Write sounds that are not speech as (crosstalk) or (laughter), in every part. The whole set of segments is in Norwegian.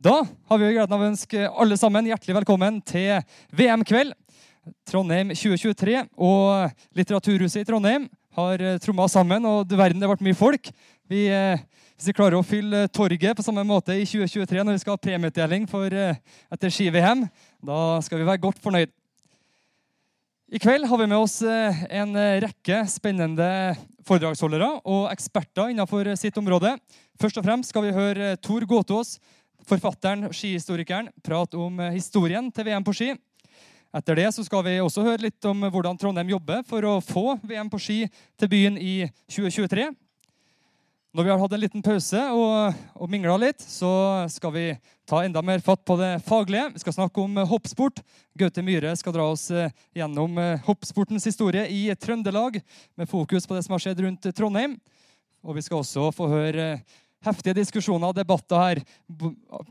Da har vi gleden av å ønske alle sammen hjertelig velkommen til VM-kveld. Trondheim 2023 og Litteraturhuset i Trondheim har eh, tromma sammen, og du verden, det ble mye folk. Vi, eh, hvis vi klarer å fylle torget på samme måte i 2023 når vi skal ha premieutdeling for, eh, etter ski-VM, da skal vi være godt fornøyd. I kveld har vi med oss en rekke spennende foredragsholdere og eksperter innenfor sitt område. Først og fremst skal vi høre Tor Gåtås, forfatteren og skihistorikeren prate om eh, historien til VM på ski. Etter det så skal vi også høre litt om hvordan Trondheim jobber for å få VM på ski til byen i 2023. Når vi har hatt en liten pause og, og mingla litt, så skal vi ta enda mer fatt på det faglige. Vi skal snakke om hoppsport. Gaute Myhre skal dra oss eh, gjennom eh, hoppsportens historie i Trøndelag, med fokus på det som har skjedd rundt Trondheim. Og vi skal også få høre heftige diskusjoner og debatter her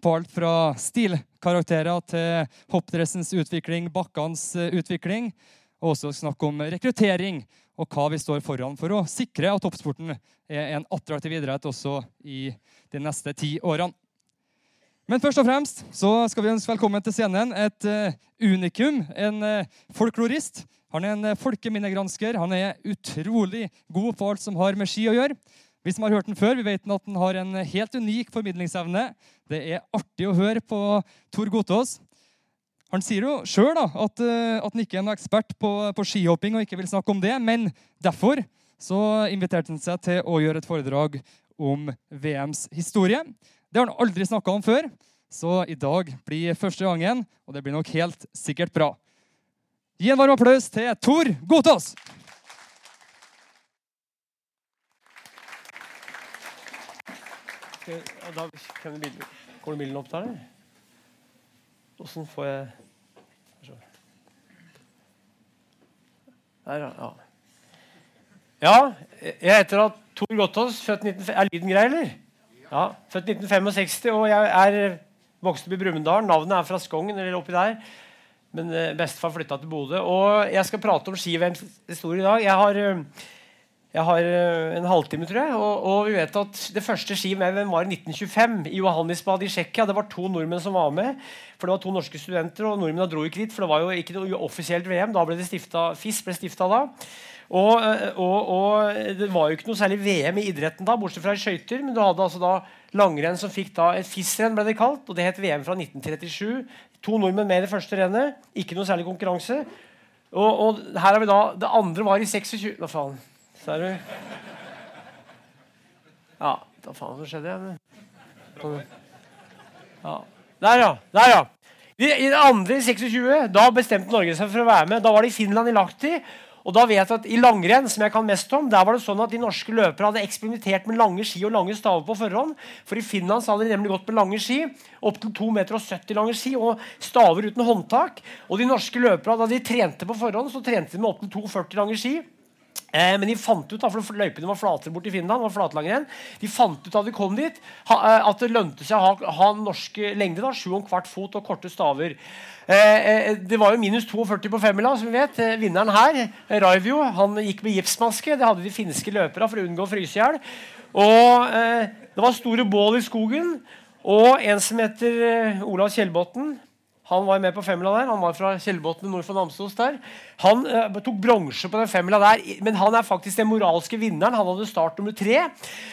på alt fra stilkarakterer til hoppdressens utvikling, bakkenes eh, utvikling, og også snakk om rekruttering og hva vi står foran for å sikre at toppsporten er en attraktiv idrett også i de neste ti årene. Men først og fremst så skal vi ønske velkommen til scenen et uh, unikum, en uh, folklorist. Han er en folkeminnegransker. Han er utrolig god på alt som har med ski å gjøre. Vi som har hørt den før, vi vet at den har en helt unik formidlingsevne. Det er artig å høre på Tor Gotaas. Han sier jo sjøl at, eh, at, han ikke er noen ekspert på, på, skihopping og ikke vil snakke om det, men derfor så inviterte han seg til å gjøre et foredrag om VMs historie. Det har han aldri snakka om før, så i dag blir første gangen, og det blir nok helt sikkert bra. Gi en varm applaus til Tor Gotaas! Skal, da kommer bilden, Kommer det bilden opp der? Åssen får jeg Der, ja. Ja, jeg heter Tor Gottaas. Er lyden grei, eller? Ja, Født 1965, og jeg er vokst opp i Brumunddal. Navnet er fra Skogn, eller oppi der. Men eh, bestefar flytta til Bodø. Og jeg skal prate om ski-VMs historie i dag. Jeg har eh, jeg har eh, en halvtime, tror jeg. Og, og, vi vet at Det første ski-VM var i 1925 i Johannisbad i Tsjekkia. Det var to nordmenn som var med. For det var to norske studenter, og nordmennene dro ikke dit. For det var jo ikke noe offisielt VM. Da ble det stifta FIS ble stifta da. Og, eh, og, og, det var jo ikke noe særlig VM i idretten da, bortsett fra skøyter. Men du hadde altså da langrenn som fikk da et FIS-renn, ble det kalt. Og det het VM fra 1937. To nordmenn med i det første rennet. Ikke noe særlig konkurranse. Og, og her har vi da, Det andre var i 26 Hva faen? Ser du? Ja, da faen så skjedde? Ja. Der, ja. Der, ja. I, det andre, 26, da bestemte Norge seg for å være med. Da var det i Finland, i Lahti. Og da vet jeg at I langrenn, som jeg kan mest om, der var det sånn at de norske løpere hadde eksperimentert med lange ski og lange staver på forhånd. For i Finland så hadde de nemlig gått med lange ski, opptil 2,70 meter lange ski og staver uten håndtak. Og de norske løpere, da de trente på forhånd, så trente de med opptil 2,40 lange ski. Eh, men de fant ut, da, for løypene var flatere i Finland, var flatlangrenn, de fant ut da de kom dit, ha, eh, at det lønte seg å ha, ha norsk lengde. da, 7,25 fot og korte staver. Eh, eh, det var jo minus 42 på femmila, som vi vet. Eh, vinneren her, Raivio, han gikk med gipsmaske. Det hadde de finske løperne for å unngå å fryse i hjel. Og eh, det var store bål i skogen. Og en som heter Olav Kjellbotn, han var med på femmila der. Han var fra Kjellbotn nord for Namsos. der. Han uh, tok bronse på den femmila der, men han er faktisk den moralske vinneren. Han hadde start nummer tre.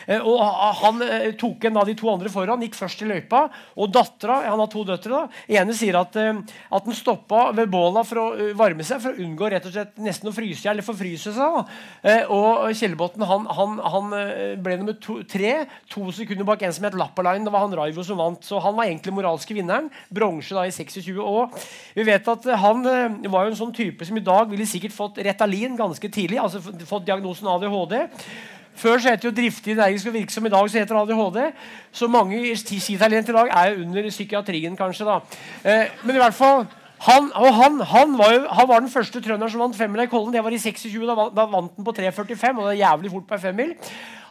Uh, og Han uh, tok en av de to andre foran, gikk først i løypa. Og dattera Han har to døtre. da, ene sier at, at han stoppa ved båla for å varme seg, for å unngå rett og slett nesten å fryse eller forfryse seg. Da. og Kjellbotn han, han, han, ble nummer to, tre, to sekunder bak en som het Lappalainen. Det var han Raivo som vant. Så han var egentlig moralske vinneren. Bronse da i 26 år. Vi vet at Han eh, var jo en sånn type som i dag ville sikkert fått Retalin ganske tidlig. altså fått diagnosen ADHD. Før så het det jo driftig energisk og virksom. I dag så heter det ADHD. Så mange skitalenter i dag er under psykiatrien, kanskje. da. Eh, men i hvert fall han, og han, han, var jo, han, var den første trønderen som vant femmila i Kollen. Det var i 26. Da, da vant han på 3,45, og det er jævlig fort på femmil.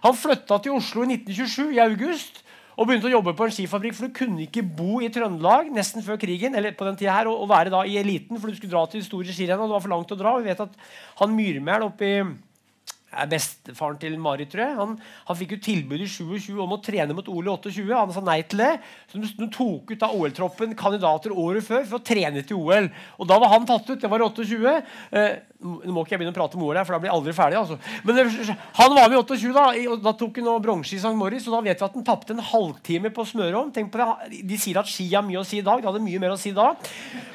Han flytta til Oslo i 1927, i august og begynte å jobbe på en skifabrikk, for du kunne ikke bo i Trøndelag nesten før krigen, eller på den tiden her, og, være da i eliten, for du skulle dra til de store skirennene, og det var for langt å dra. Vi vet at han Myrmæl oppe i er bestefaren til Marit, tror jeg. Han, han fikk jo tilbud i 27 om å trene mot OL i 28. Han sa nei til det. Så de, tok ut av OL-troppen kandidater året før for å trene til OL. Og da var han tatt ut. Det var i 28. Eh, nå må ikke jeg begynne å prate om OL her, for da blir jeg aldri ferdig. altså. Men han var med i 28, da. og Da tok han bronse i St. Moritz, og da vet vi at han tapte en halvtime på Smørom. Tenk på det. De sier at ski har mye å si i dag. Det hadde mye mer å si da.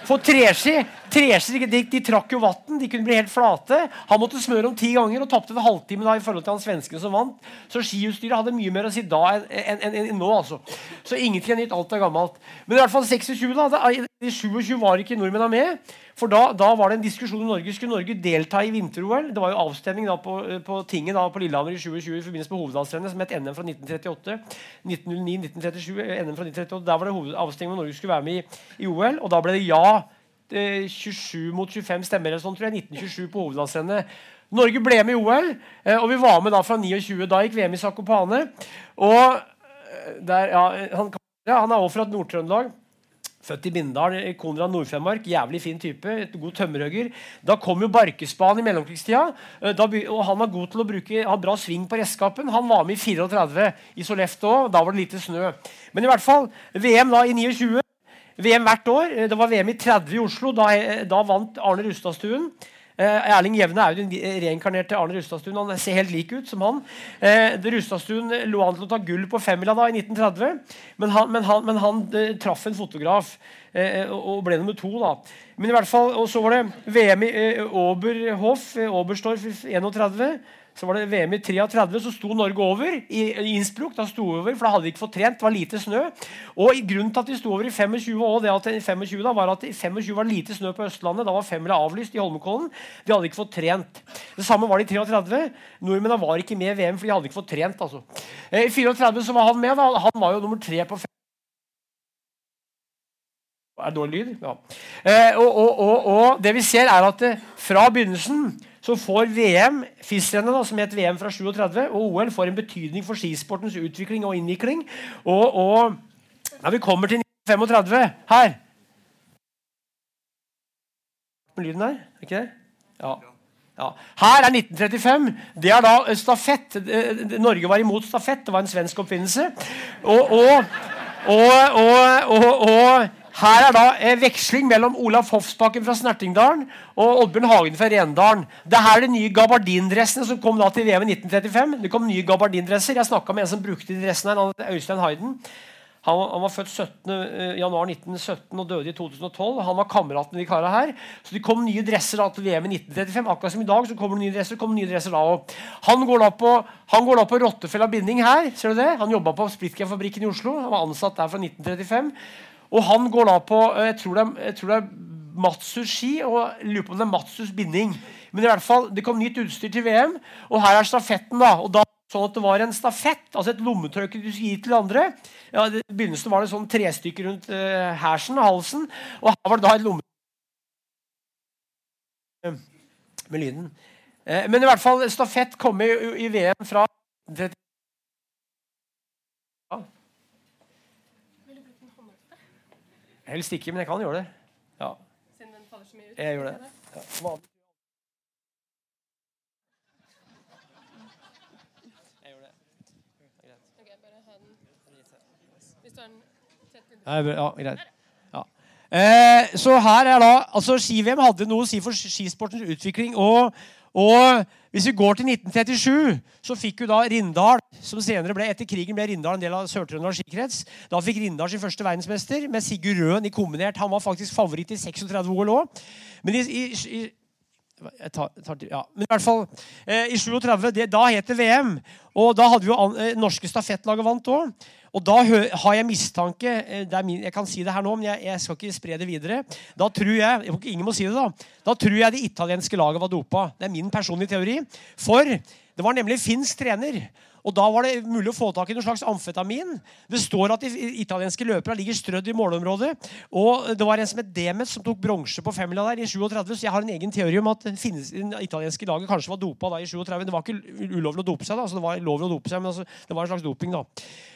For treski, treski de, de, trakk jo vann. De kunne bli helt flate. Han måtte smøre om ti ganger og tapte en halvtime da i forhold til han svensken som vant. Så skiutstyret hadde mye mer å si da enn en, en, en, nå. altså. Så ingenting er nytt, alt er gammelt. Men i hvert fall 26, da. Det, I 27 var ikke nordmennene med. For da, da, var det en diskusjon om Norge. Skulle Norge delta i vinter-OL? Det var jo avstemning da på, på tinget da på Lillehammer i 2020 i forbindelse med hovedlandsrennet som het NM fra 1938. 1909, 1937, NM fra 1938. Der var det avstemning om Norge skulle være med i, i OL. Og da ble det ja. 27 mot 25 stemmer eller sånn, tror jeg. 1927 på hovedlandsrennet. Norge ble med i OL, eh, og vi var med da fra 29. Da gikk VM i Sakopane. Og eh, der, ja, han, han er også fra Nord-Trøndelag. Født i Bindal, Konrad Nord-Finnmark. Jævlig fin type. et God tømmerhugger. Da kom jo Barkespan i mellomkrigstida. Eh, da, og Han var god til å bruke, ha bra sving på redskapen. Han var med i 34 i Sollefteå. Da var det lite snø. Men i hvert fall, VM da i 29. VM hvert år. Det var VM i 30 i Oslo. Da, da vant Arne Rustadstuen. Eh, Erling Jevne er jo den reinkarnerte Arne Rustadstuen. Han ser helt lik ut som han. Eh, Rustadstuen lå an til å ta gull på femmila i 1930, men han, men han, men han eh, traff en fotograf eh, og ble nummer to. da. Men i hvert fall, Og så var det VM i eh, Oberhof, Oberstdorf 31. Så var det VM i 33, så sto Norge over i Innsbruck. Da sto over, for da hadde de ikke fått trent. Det var lite snø. Og Grunnen til at de sto over i 25 og det at 25 da, var at i 25 var det lite snø på Østlandet. Da var femmila avlyst i Holmenkollen. De hadde ikke fått trent. Det samme var det i 33. Nordmennene var ikke med i VM, for de hadde ikke fått trent. altså. Eh, I 34 så var han med. da. Han var jo nummer tre på fem. Er det dårlig lyd? Ja. Eh, og, og, og, og, det vi ser, er at fra begynnelsen så får VM FIS-rennet, som het VM fra 37, og OL får en betydning for skisportens utvikling og innvikling. Og, og når vi kommer til 1935 her lyden her, Ikke det? Ja. ja. Her er 1935. Det er da stafett. Norge var imot stafett. Det var en svensk oppfinnelse. og, og, og her er da eh, veksling mellom Olaf Hofsbakken fra Snertingdalen og Oddbjørn Hagen fra Rendalen. Det her er de nye gabardindressene som kom da til VM i 1935. Det kom nye gabardindresser. Jeg snakka med en som brukte de dressene. her, Øystein Hayden. Han, han, var født 17. Eh, januar 1917 og døde i 2012. Han var kameraten med de kara her. Så det kom nye dresser da til VM i 1935. Akkurat som i dag så kommer det nye dresser. kommer nye dresser da også. Han går da på, han da på Rottefella binding her. ser du det? Han jobba på Splitcare-fabrikken i Oslo. Han var ansatt der fra 1935. Og han går da på eh, jeg tror det er, jeg tror det er Matsus ski og lurer på om det er Matsus binding. Men i hvert fall, det kom nytt utstyr til VM, og her er stafetten. da, og da Sånn at det var en stafett, altså et lommetørkle du skulle gi til andre. Ja, I begynnelsen var det sånn tre stykker rundt uh, hersen og halsen. Og her var det da et lommetørkle med lyden. Uh, men i hvert fall, stafett kom i, i VM fra Helst ikke, men jeg kan gjøre det. Ja. Siden den faller så mye ut? Jeg gjør det. Ja. Ja, greit. Ja. Eh, så her er da altså Ski-VM hadde noe å si for skisportens utvikling. Og, og hvis vi går til 1937, så fikk jo da Rindal, som senere ble etter krigen ble Rindal en del av Sør-Trøndelag skikrets, da fikk Rindal sin første verdensmester med Sigurd Røen i kombinert. Han var faktisk favoritt i 36 OL òg. Men i, i, i Tar, tar, ja. Men i hvert fall, eh, i 37, det, da het det VM. Og da hadde vi jo an, eh, norske stafettlaget vant òg. Og da har jeg mistanke eh, min, Jeg kan si det her nå, men jeg, jeg, skal ikke spre det videre. Da tror jeg ingen må si det da, da tror jeg det italienske laget var dopa. Det er min personlige teori. For det var nemlig finsk trener. Og Da var det mulig å få tak i noe slags amfetamin. Det står at de italienske løperne ligger strødd i målområdet. Og Det var en som het Demet, som tok bronse på femmila der i 37. Så jeg har en egen teori om at det italienske laget kanskje var dopa da i 37. Det var ikke ulovlig å dope seg, da. Altså, det var lovlig å dope seg, men altså, det var en slags doping. da.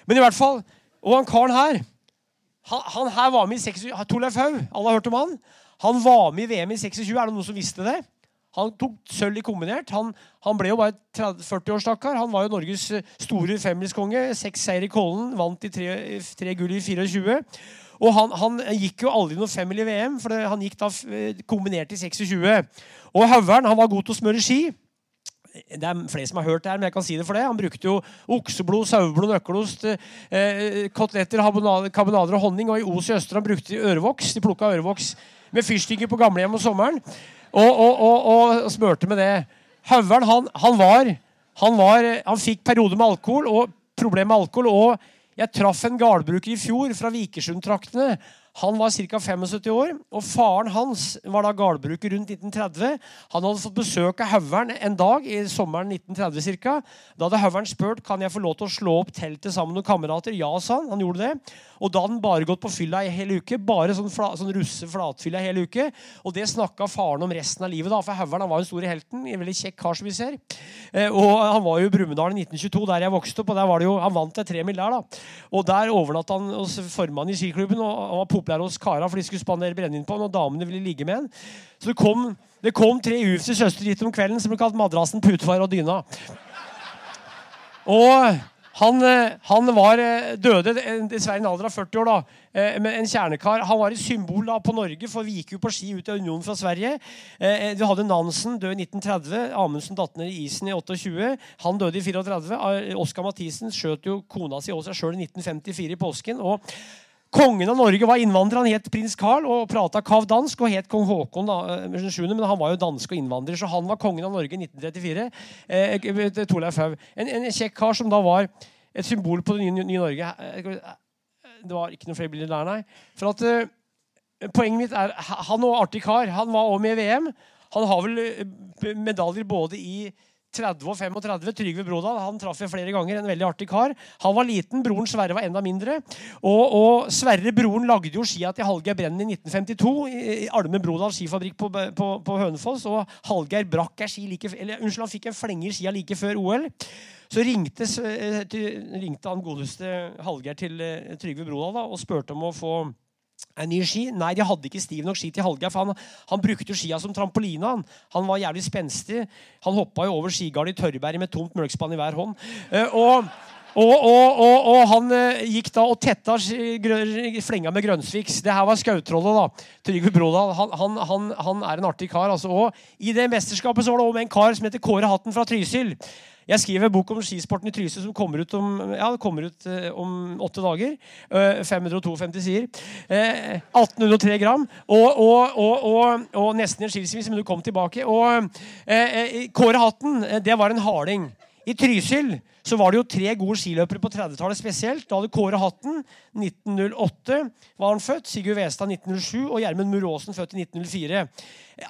Men i hvert fall, Og han karen her han, han her var med i 26, Torleif Haug. Alle har hørt om han? Han var med i VM i 26. Er det noen som visste det? Han tok sølv i kombinert. Han, han ble jo bare 40 år, stakkar. Han var jo Norges store femmilskonge. Seks seier i Kollen, vant i tre, tre gull i 24. Og han, han, gikk jo aldri noe femmil i VM, for han gikk da kombinert i 26. Og Haugern var god til å smøre ski. Det er flere som har hørt det her, men jeg kan si det for det. Han brukte jo okseblod, saueblod, nøkkelost, eh, koteletter, karbonader og honning. Og i Os i Østerdal brukte de ørevoks. De plukka ørevoks med fyrstikker på gamlehjem om sommeren og, og, og, og, smurte med det. Høveren, han, han, var, han, var, han fikk perioder med alkohol og problemer med alkohol. og jeg traff en gardbruker i fjor fra Vikersund-traktene. Han var ca. 75 år, og faren hans var da gardbruker rundt 1930. Han hadde fått besøk av Høveren en dag i sommeren 1930 cirka. Da hadde Høveren spurt kan jeg få lov til å slå opp teltet sammen med noen kamerater. Ja, sa han. Han gjorde det. Og da hadde han bare gått på fylla i hele uke. Bare sånn, fla, sånn russe flatfylla i hele uke. Og det snakka faren om resten av livet. da, For Haugern var den store helten. En veldig kjekk kar, som vi ser. Eh, og han var jo i Brumunddal i 1922, der jeg vokste opp. og der var det jo, Han vant et tremil der. da. Og der overnatta han hos formannen i skiklubben. og han var populær hos kara, for de skulle spandere brennevin på han, og damene ville ligge med han. Så det kom, det kom tre ufse søstre dit om kvelden som ble kalt Madrassen, Putefar og Dyna. Og han, eh, han, var eh, døde dessverre i en alder av 40 år. da, men med en kjernekar. Han var et symbol da, på Norge, for vi gikk jo på ski ut av unionen fra Sverige. Vi hadde Nansen, død i 1930. Amundsen datt ned i isen i 28. Han døde i 34. Oskar Mathisen skjøt jo kona si og seg sjøl i 1954 i påsken. og Kongen av Norge var innvandrer. Han het prins Carl og prata kav-dansk. Og het kong Haakon, eh, men han var jo dansk og innvandrer, så han var kongen av Norge i 1934. Eh, Torleif Haug. En, en kjekk kar som da var et symbol på det nye, nye Norge. Eh, det var ikke noen flere bilder der, nei. For at eh, Poenget mitt er han var artig kar. Han var også med i VM. Han har vel medaljer både i 30 og 35. Trygve Brodal han traff jeg flere ganger. En veldig artig kar. Han var liten, broren Sverre var enda mindre. Og, og Sverre, broren, lagde jo skia til Hallgeir Brennen i 1952 i Alme Brodal skifabrikk på, på, på, Hønefoss. Og Hallgeir brakk ei ski like, eller, unnskyld, han fikk en flenge i skia like før OL. Så ringte, ringte han godeste Hallgeir til eh, Trygve Brodal da, og spurte om å få en ny ski? Nei, de hadde ikke stiv nok ski til Hallgeir. for han, han, brukte jo skia som trampoline. Han, han var jævlig spenstig. Han hoppa jo over skigardet i Tørrberget med tomt melkspann i hver hånd. Uh, og, og, og, og, han uh, gikk da og tetta flenga med grønnsviks. Det her var Skautrollet, da. Trygve Brodal. Han, han, er en artig kar. Altså. Og I det mesterskapet så var det med en kar som heter Kåre Hatten fra Trysil. Jeg skriver en bok om skisporten i Trysil som kommer ut om, ja, kommer ut, uh, om åtte dager. Uh, 552 sider. Uh, 1803 gram. Og, og, og, og nesten en skilsmisse, men du kom tilbake. Og uh, Kåre Hatten, det var en harding. I Trysil så var det jo tre gode skiløpere på 30-tallet spesielt. Da hadde Kåre Hatten 1908 var han født, Sigurd Westad 1907 og Gjermund Muråsen født i 1904.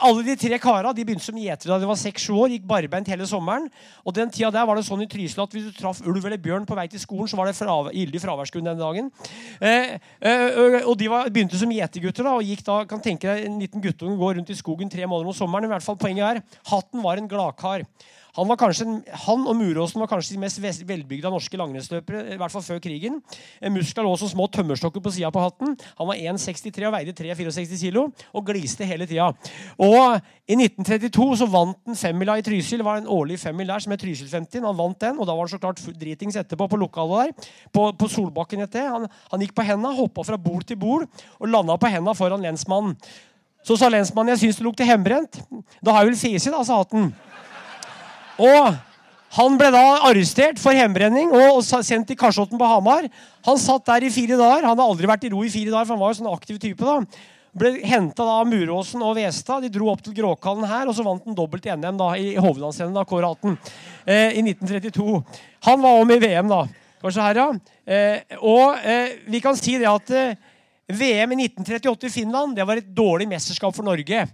Alle de tre kara de begynte som gjetere da de var 6-7 år. Gikk barbeint hele sommeren. Og den tida der var det sånn i Trysil at hvis du traff ulv eller bjørn på vei til skolen, så var det fra, gyldig fraværsgrunn den dagen. Eh, eh, og de var, begynte som gjetergutter og gikk da, kan tenke deg en liten guttunge går rundt i skogen tre måneder om sommeren. i hvert fall Poenget er Hatten var en gladkar. Han, kanskje, han og Muråsen var kanskje de mest velbygde av norske langrennsløpere. i hvert fall før krigen. Muskler lå som små tømmerstokker på sida på hatten. Han var 1,63 og veide 3-64 kilo og gliste hele tida. Og I 1932 så vant han femmila i Trysil. Det var en årlig femmil der som het Trysil 50. Han vant den, og da var han så klart dritings etterpå på lokalet der. På, på Solbakken etter. Han, han gikk på henda, hoppa fra bord til bord og landa på henda foran lensmannen. Så sa lensmannen jeg syns det lukter hjemmebrent. Da har jeg vel fise, da, sa hatten. Og han ble da arrestert for hjembrenning og sendt til Karsotten på Hamar. Han satt der i fire dager. Han har aldri vært i ro i fire dager, for han var jo sånn aktiv type. da. Ble henta av Muråsen og Westad. De dro opp til Gråkallen her, og så vant han dobbelt i NM da, i hovedlandsrennet av Kåre Hatten eh, i 1932. Han var med i VM, da. Kanskje her, ja. Eh, og eh, vi kan si det at eh, VM i 1938 i Finland det var et dårlig mesterskap for Norge.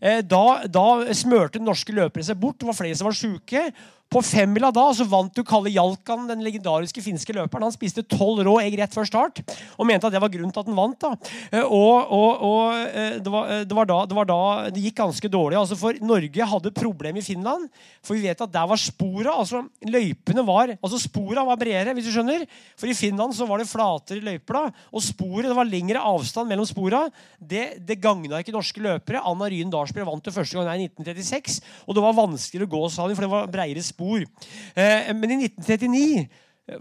Eh, da, da smørte norske løpere seg bort. Det var flere som var sjuke. På femmila da så vant du Kalle Jalkan, den legendariske finske løperen. Han spiste tolv rå egg rett før start og mente at det var grunnen til at han vant. da. Eh, og, og, og eh, det, var, det, var da, det, var, da, det gikk ganske dårlig. altså For Norge hadde problem i Finland. For vi vet at der var spora altså løypene var, altså Spora var bredere, hvis du skjønner. For i Finland så var det flatere løyper. da, Og sporet, det var lengre avstand mellom spora. Det, det gagna ikke norske løpere. Anna Ryen Lars vant det første gang i 1936. Og det var vanskeligere å gå, sa hun, for det var bredere spor. Eh, men i 1939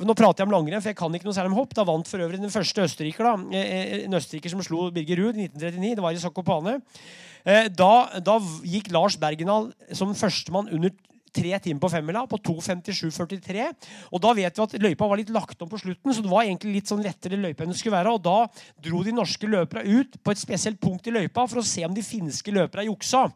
nå prater jeg om langrenn, for jeg kan ikke noe særlig om hopp. Da vant for øvrig den første østerriker, da, en østerriker som slo Birger Ruud i 1939. Det var i Zakopane. Da, da gikk Lars Bergendal som førstemann under tre timer på femmila på 2.57,43. Og da vet vi at løypa var litt lagt om på slutten, så det var egentlig litt sånn lettere løype enn det skulle være. Og da dro de norske løperne ut på et spesielt punkt i løypa for å se om de finske løperne juksa.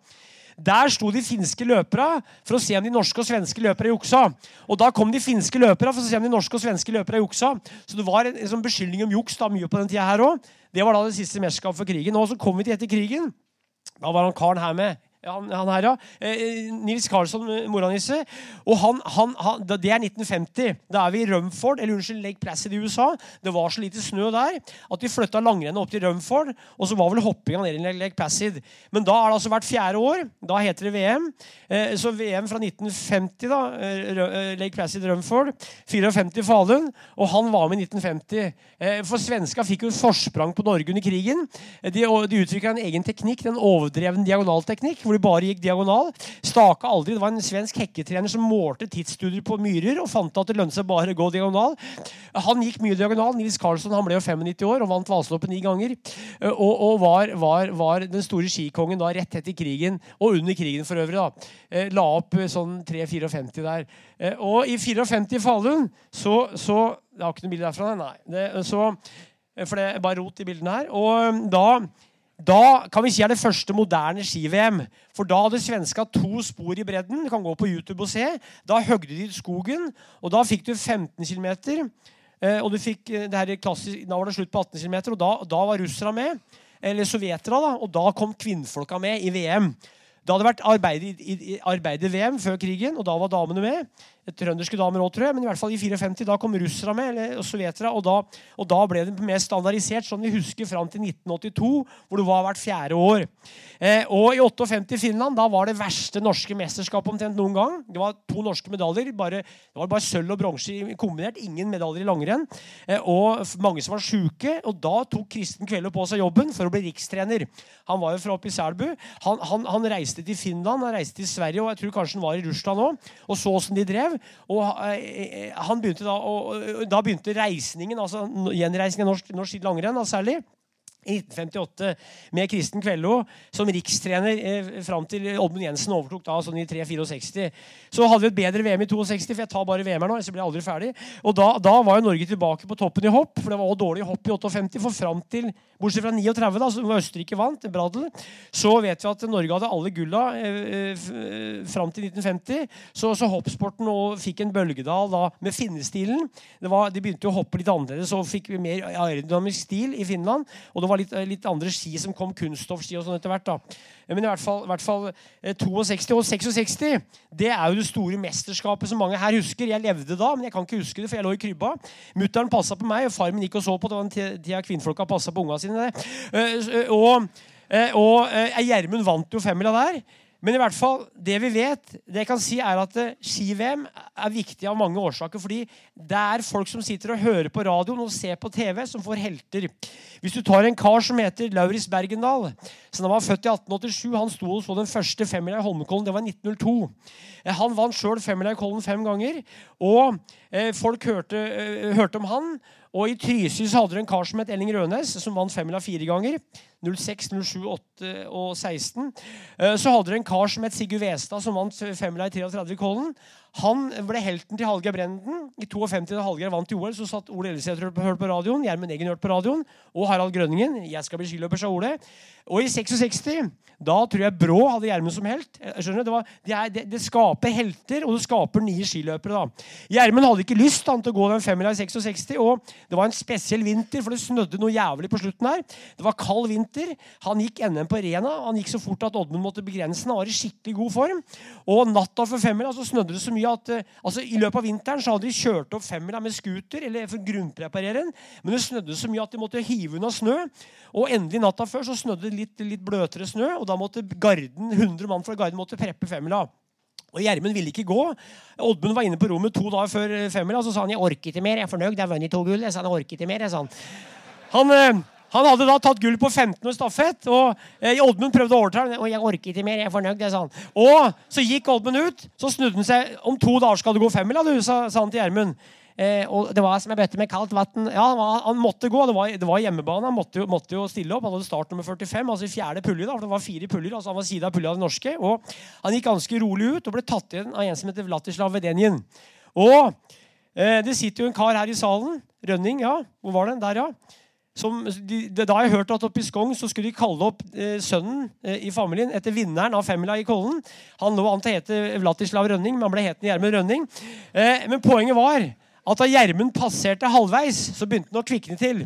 Der sto de finske løperne for å se om de norske og svenske løpere juksa. Og da kom de finske løperne for å se om de norske og svenske løpere juksa. Så det var en, en sånn beskyldning om juks da, mye på den tida her òg. Det var da det siste mesterskapet for krigen. Og så kom vi til etter krigen. Da var han karen her med han, han, her, ja. Eh, Nils Karlsson, eh, moranisse. Og han, han, han, Det er 1950. Da er vi i Rumford, eller unnskyld, Lake Placid i USA. Det var så lite snø der at de flytta langrennet opp til Rumford. Og så var vel hoppinga ned i Lake Placid. Men da er det altså hvert fjerde år. Da heter det VM. Eh, så VM fra 1950, da. Lake Placid Rumford. 54 Falun. Og han var med i 1950. Eh, for svenska fikk jo forsprang på Norge under krigen. De, de utvikla en egen teknikk, den overdreven diagonalteknikk hvor de bare gikk diagonal. Staka aldri. Det var en svensk hekketrener som målte tidsstudier på myrer og fant at det lønte seg bare å gå diagonal. Han gikk mye diagonal. Nils Karlsson han ble jo 95 år og vant Vasaloppet ni ganger. Og, og var, var, var, den store skikongen da rett etter krigen, og under krigen for øvrig. da. Eh, la opp sånn 3-54 der. Eh, og i 54 i Falun så, så Det har ikke noe bilde derfra, nei. Det, så, for det er bare rot i bildene her. Og da da kan vi si er det første moderne ski-VM. For da hadde svenska to spor i bredden. Du kan gå på YouTube og se. Da høgde de skogen, og da fikk du 15 km. Eh, og du fikk eh, det her klassisk, Da var det slutt på 18 km, og da, da var russerne med. Eller sovjetere, da. Og da kom kvinnfolka med i VM. Det hadde vært arbeid i, i, arbeid i VM før krigen, og da var damene med trønderske damer òg, tror jeg. Men i hvert fall i 54 da kom russerne med, eller sovjetere, og da, og da ble det mer standardisert, sånn vi husker fram til 1982, hvor det var hvert fjerde år. Eh, og i 58 i Finland da var det verste norske mesterskapet omtrent noen gang. Det var to norske medaljer. Bare, det var bare sølv og bronse kombinert. Ingen medaljer i langrenn. Eh, og mange som var sjuke. Og da tok Kristen Kvelde på seg jobben for å bli rikstrener. Han var jo fra oppe i Selbu. Han, han, han, reiste til Finland, han reiste til Sverige, og jeg tror kanskje han var i Russland òg, og så åssen de drev. Og eh, eh, han begynte da, og, da begynte reisningen, altså gjenreisningen av norsk, norsk langrenn særlig i 1958 med Kristen Kvello som rikstrener eh, fram til Oddmund Jensen overtok da sånn i 3-64. Så hadde vi et bedre VM i 62, for jeg tar bare VM her nå. så blir jeg aldri ferdig. Og da, da, var jo Norge tilbake på toppen i hopp, for det var også dårlig hopp i 58. For fram til, bortsett fra 39, da, som Østerrike vant, Bradel, så vet vi at Norge hadde alle gulla eh, eh fram til 1950. Så, så hoppsporten fikk en bølgedal da med finnestilen. Var, de begynte å hoppe litt annerledes og fikk mer aerodynamisk stil i Finland. og det var litt, litt, andre ski som kom, kunststoffski og sånn etter hvert. da. Men i hvert fall, hvert fall 62 eh, og 66 det er jo det store mesterskapet som mange her husker. Jeg levde da, men jeg kan ikke huske det, for jeg lå i krybba. Mutter'n passa på meg, og far min gikk og så på. Det var en tida kvinnfolka passa på unga sine. Eh, og, eh, og Gjermund vant jo femmila der. Men i hvert fall, det vi vet, det jeg kan si er at eh, ski-VM er viktig av mange årsaker. fordi det er folk som sitter og hører på radioen og ser på TV, som får helter. Hvis du tar en kar som heter Lauritz Bergendal som var født i 1887, Han sto og så den første femmila i Holmenkollen. Det var 1902. Eh, han vant sjøl femmila i Kollen fem ganger. Og eh, folk hørte, hørte om han. Og i Trysil hadde du en kar som het Elling Rønes, som vant femmila fire ganger. 06, 07, 8 og 16. Eh, så hadde du en kar som het Sigurd Westad, som vant femmila i 33 i Kollen. Han ble helten til Hallgeir Brenden. I 52 da Hallgeir vant i OL, så satt Ole Ellesæter og hørte på radioen. Gjermund Eggen hørte på radioen. Og Harald Grønningen. Jeg skal bli skiløper, sa Ole. Og i 66 da tror jeg Brå hadde Gjermund som helt. Skjønner du? Det, det, det, det, skaper helter, og det skaper nye skiløpere. da. Gjermund hadde ikke lyst han, til å gå den femmila i 66, og det var en spesiell vinter, for det snødde noe jævlig på slutten her. Det var kald vinter. Han gikk NM på Rena. Han gikk så fort at Oddmund måtte begrense Han var i skikkelig god form. Og natta for femmila så snødde det så mye at eh, altså, i løpet av vinteren så hadde de kjørt opp femmila med scooter eller for grunnpreparere men det snødde så mye at de måtte hive unna snø. Og endelig natta før så snødde det litt, litt bløtere snø, og da måtte garden, 100 mann fra garden måtte preppe femmila. Og Gjermund ville ikke gå. Oddmund var inne på rommet to dager før femmila. Så sa han jeg orker ikke mer. Jeg er fornøyd. Jeg har vunnet to gull. Jeg sa han orker ikke mer. Jeg sa han. Han, eh, Han hadde da tatt gull på 15 og stafett. og eh, Oddmund prøvde å overta ham. jeg orker ikke mer, jeg er fornøyd, sa han. Og så gikk Oddmund ut. Så snudde han seg. Om to dager skal du gå femmila, du, sa, sa han til Gjermund. Eh, og det var som ei bøtte med kaldt vann. Ja, han, var, han, måtte gå. Det var, det var hjemmebane. Han måtte jo, måtte jo, stille opp. Han hadde start nummer 45, altså i fjerde pulje. da, for Det var fire puljer, altså han var side av pulja av det norske. og Han gikk ganske rolig ut og ble tatt igjen av en som heter Vlatislav Vedenjen. Og eh, det sitter jo en kar her i salen. Rønning, ja. Hvor var den? Der, ja som, de, da har jeg hørt at oppe i Skogn så skulle de kalle opp eh, sønnen eh, i familien etter vinneren av femmila i Kollen. Han lå an til å hete Vlatislav Rønning, men han ble hetende Gjermund Rønning. Eh, men poenget var at da Gjermund passerte halvveis, så begynte han å kvikne til.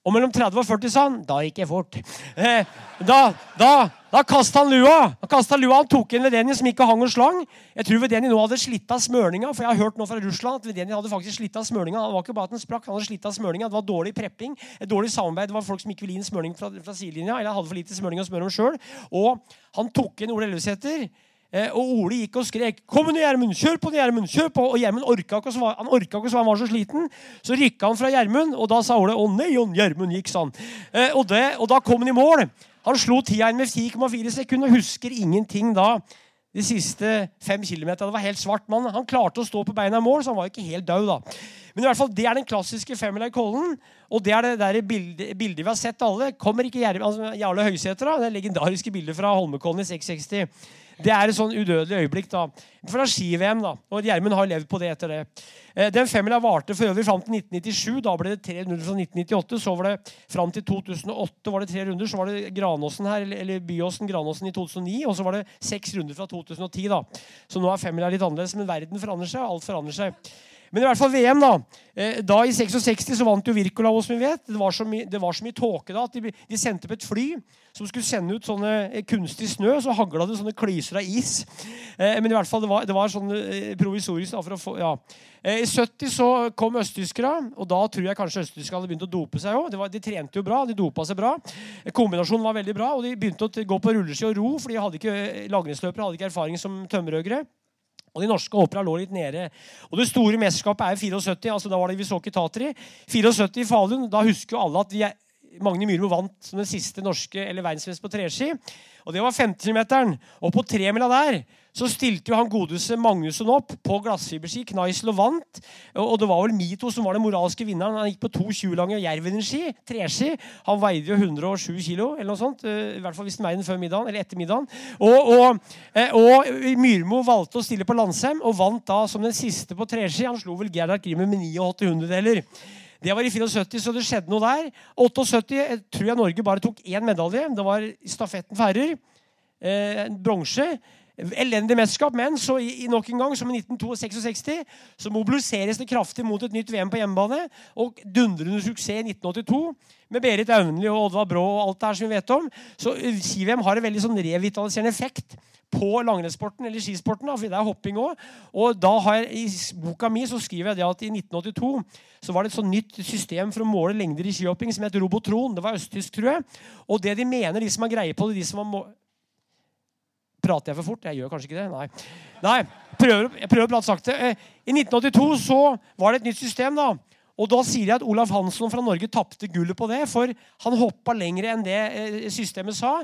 Og mellom 30 og 40 sa han da gikk jeg fort. Eh, da da, da kasta han lua. Han kastet lua, han tok inn Vedeni som ikke hang og slang. Jeg tror Vedeni nå hadde slitt av smørninga. For jeg har hørt nå fra Russland at Vedeni hadde faktisk slitt av smørninga. Det var ikke bare at den sprakk, han hadde slitt av smørninga. Det var dårlig prepping, et dårlig samarbeid. Det var folk som ikke ville gi en smørning fra, fra sidelinja, eller hadde for lite smørning å smøre om sjøl. Og han tok inn Ole Ellefsæter. Eh, og Ole gikk og skrek 'Kom nå, Gjermund! Kjør på, Gjermund!' kjør på! Og Gjermund orka ikke, han orka ikke, så han var så sliten. Så rykka han fra Gjermund, og da sa Ole 'Å nei, Gjermund gikk', sånn. Og, det, og da kom han i mål. Han slo tida inn med 10,4 sekunder og husker ingenting da. De siste fem kilometerne. Det var helt svart mann. Han klarte å stå på beina i mål, så han var ikke helt død. da. Men i hvert fall, det er den klassiske femmila i Kollen. Og det er det der bildet, bildet vi har sett alle. Kommer ikke Jarle altså, Høysæter, da? Det legendariske bildet fra Holmenkollen i 660. Det er et sånn udødelig øyeblikk da. fra ski-VM. da, og Gjermund har levd på det etter det. Eh, den femmila varte for øvrig fram til 1997. Da ble det tre runder fra 1998. Så var det fram til 2008 var det tre runder. Så var det Granåsen her, eller Byåsen Granåsen i 2009. Og så var det seks runder fra 2010. da. Så nå er femmila litt annerledes. Men verden forandrer seg. Alt forandrer seg. Men i hvert fall VM, da. Eh, da I 66 så vant jo Wirkola, som vi vet. Det var så mye, mye tåke da at de, de, sendte opp et fly som skulle sende ut sånne eh, kunstig snø. Så hagla det sånne klyser av is. Eh, men i hvert fall, det var, det var sånn provisorisk. da, for å få, ja. I 70 så kom østtyskere, og da tror jeg kanskje østtyskere hadde begynt å dope seg òg. De trente jo bra, de dopa seg bra. Kombinasjonen var veldig bra, og de begynte å gå på rulleski og ro, for de hadde ikke, hadde ikke erfaring som tømmerhoggere. Og De norske opera lå litt nede. Og Det store mesterskapet er 74. altså Da var det vi så ikke i. 74 i Falun. Da husker jo alle at vi er, Magne Myrmo vant som den siste norske eller verdensmester på treski. Og Det var 50-kilometeren. Og på tremila der så stilte jo han godeste Magnussen opp på glassfiberski. Kneisel og vant. Og det var vel Mito som var den moralske vinneren. Han gikk på to 20 lange Jervenen-ski. Treski. Han veide jo 107 kilo, eller noe sånt. Eh, I hvert fall hvis han veide den før middagen, eller etter middagen. Og, og, eh, og Myrmo valgte å stille på Landsheim og vant da som den siste på treski. Han slo vel Gerhard Grimmer med 89 hundredeler. Det var i 74, så det skjedde noe der. 78 jeg tror jeg Norge bare tok én medalje. Det var stafetten for herrer. Eh, bronse. Elendig mesterskap, men så i, nok en gang, som i 1966, så mobiliseres det kraftig mot et nytt VM på hjemmebane. Og dundrende suksess i 1982 med Berit Aunli og Oddvar Brå og alt det her som vi vet om. Så eh, ski-VM har en veldig sånn revitaliserende effekt på langrennssporten eller skisporten. Da, for det er hopping også. Og da har jeg, I boka mi så skriver jeg det at i 1982 så var det et sånn nytt system for å måle lengder i skihopping som het Robotron. Det var østtysk, tror jeg. Og det de mener, de som har greie på det, de som har må... Prater jeg for fort? Jeg gjør kanskje ikke det. Nei. Nei prøver, jeg prøver å prate sakte. Eh, I 1982 så var det et nytt system. da. Og da sier jeg at Olav Hansson fra Norge tapte gullet på det, for han hoppa lenger enn det eh, systemet sa.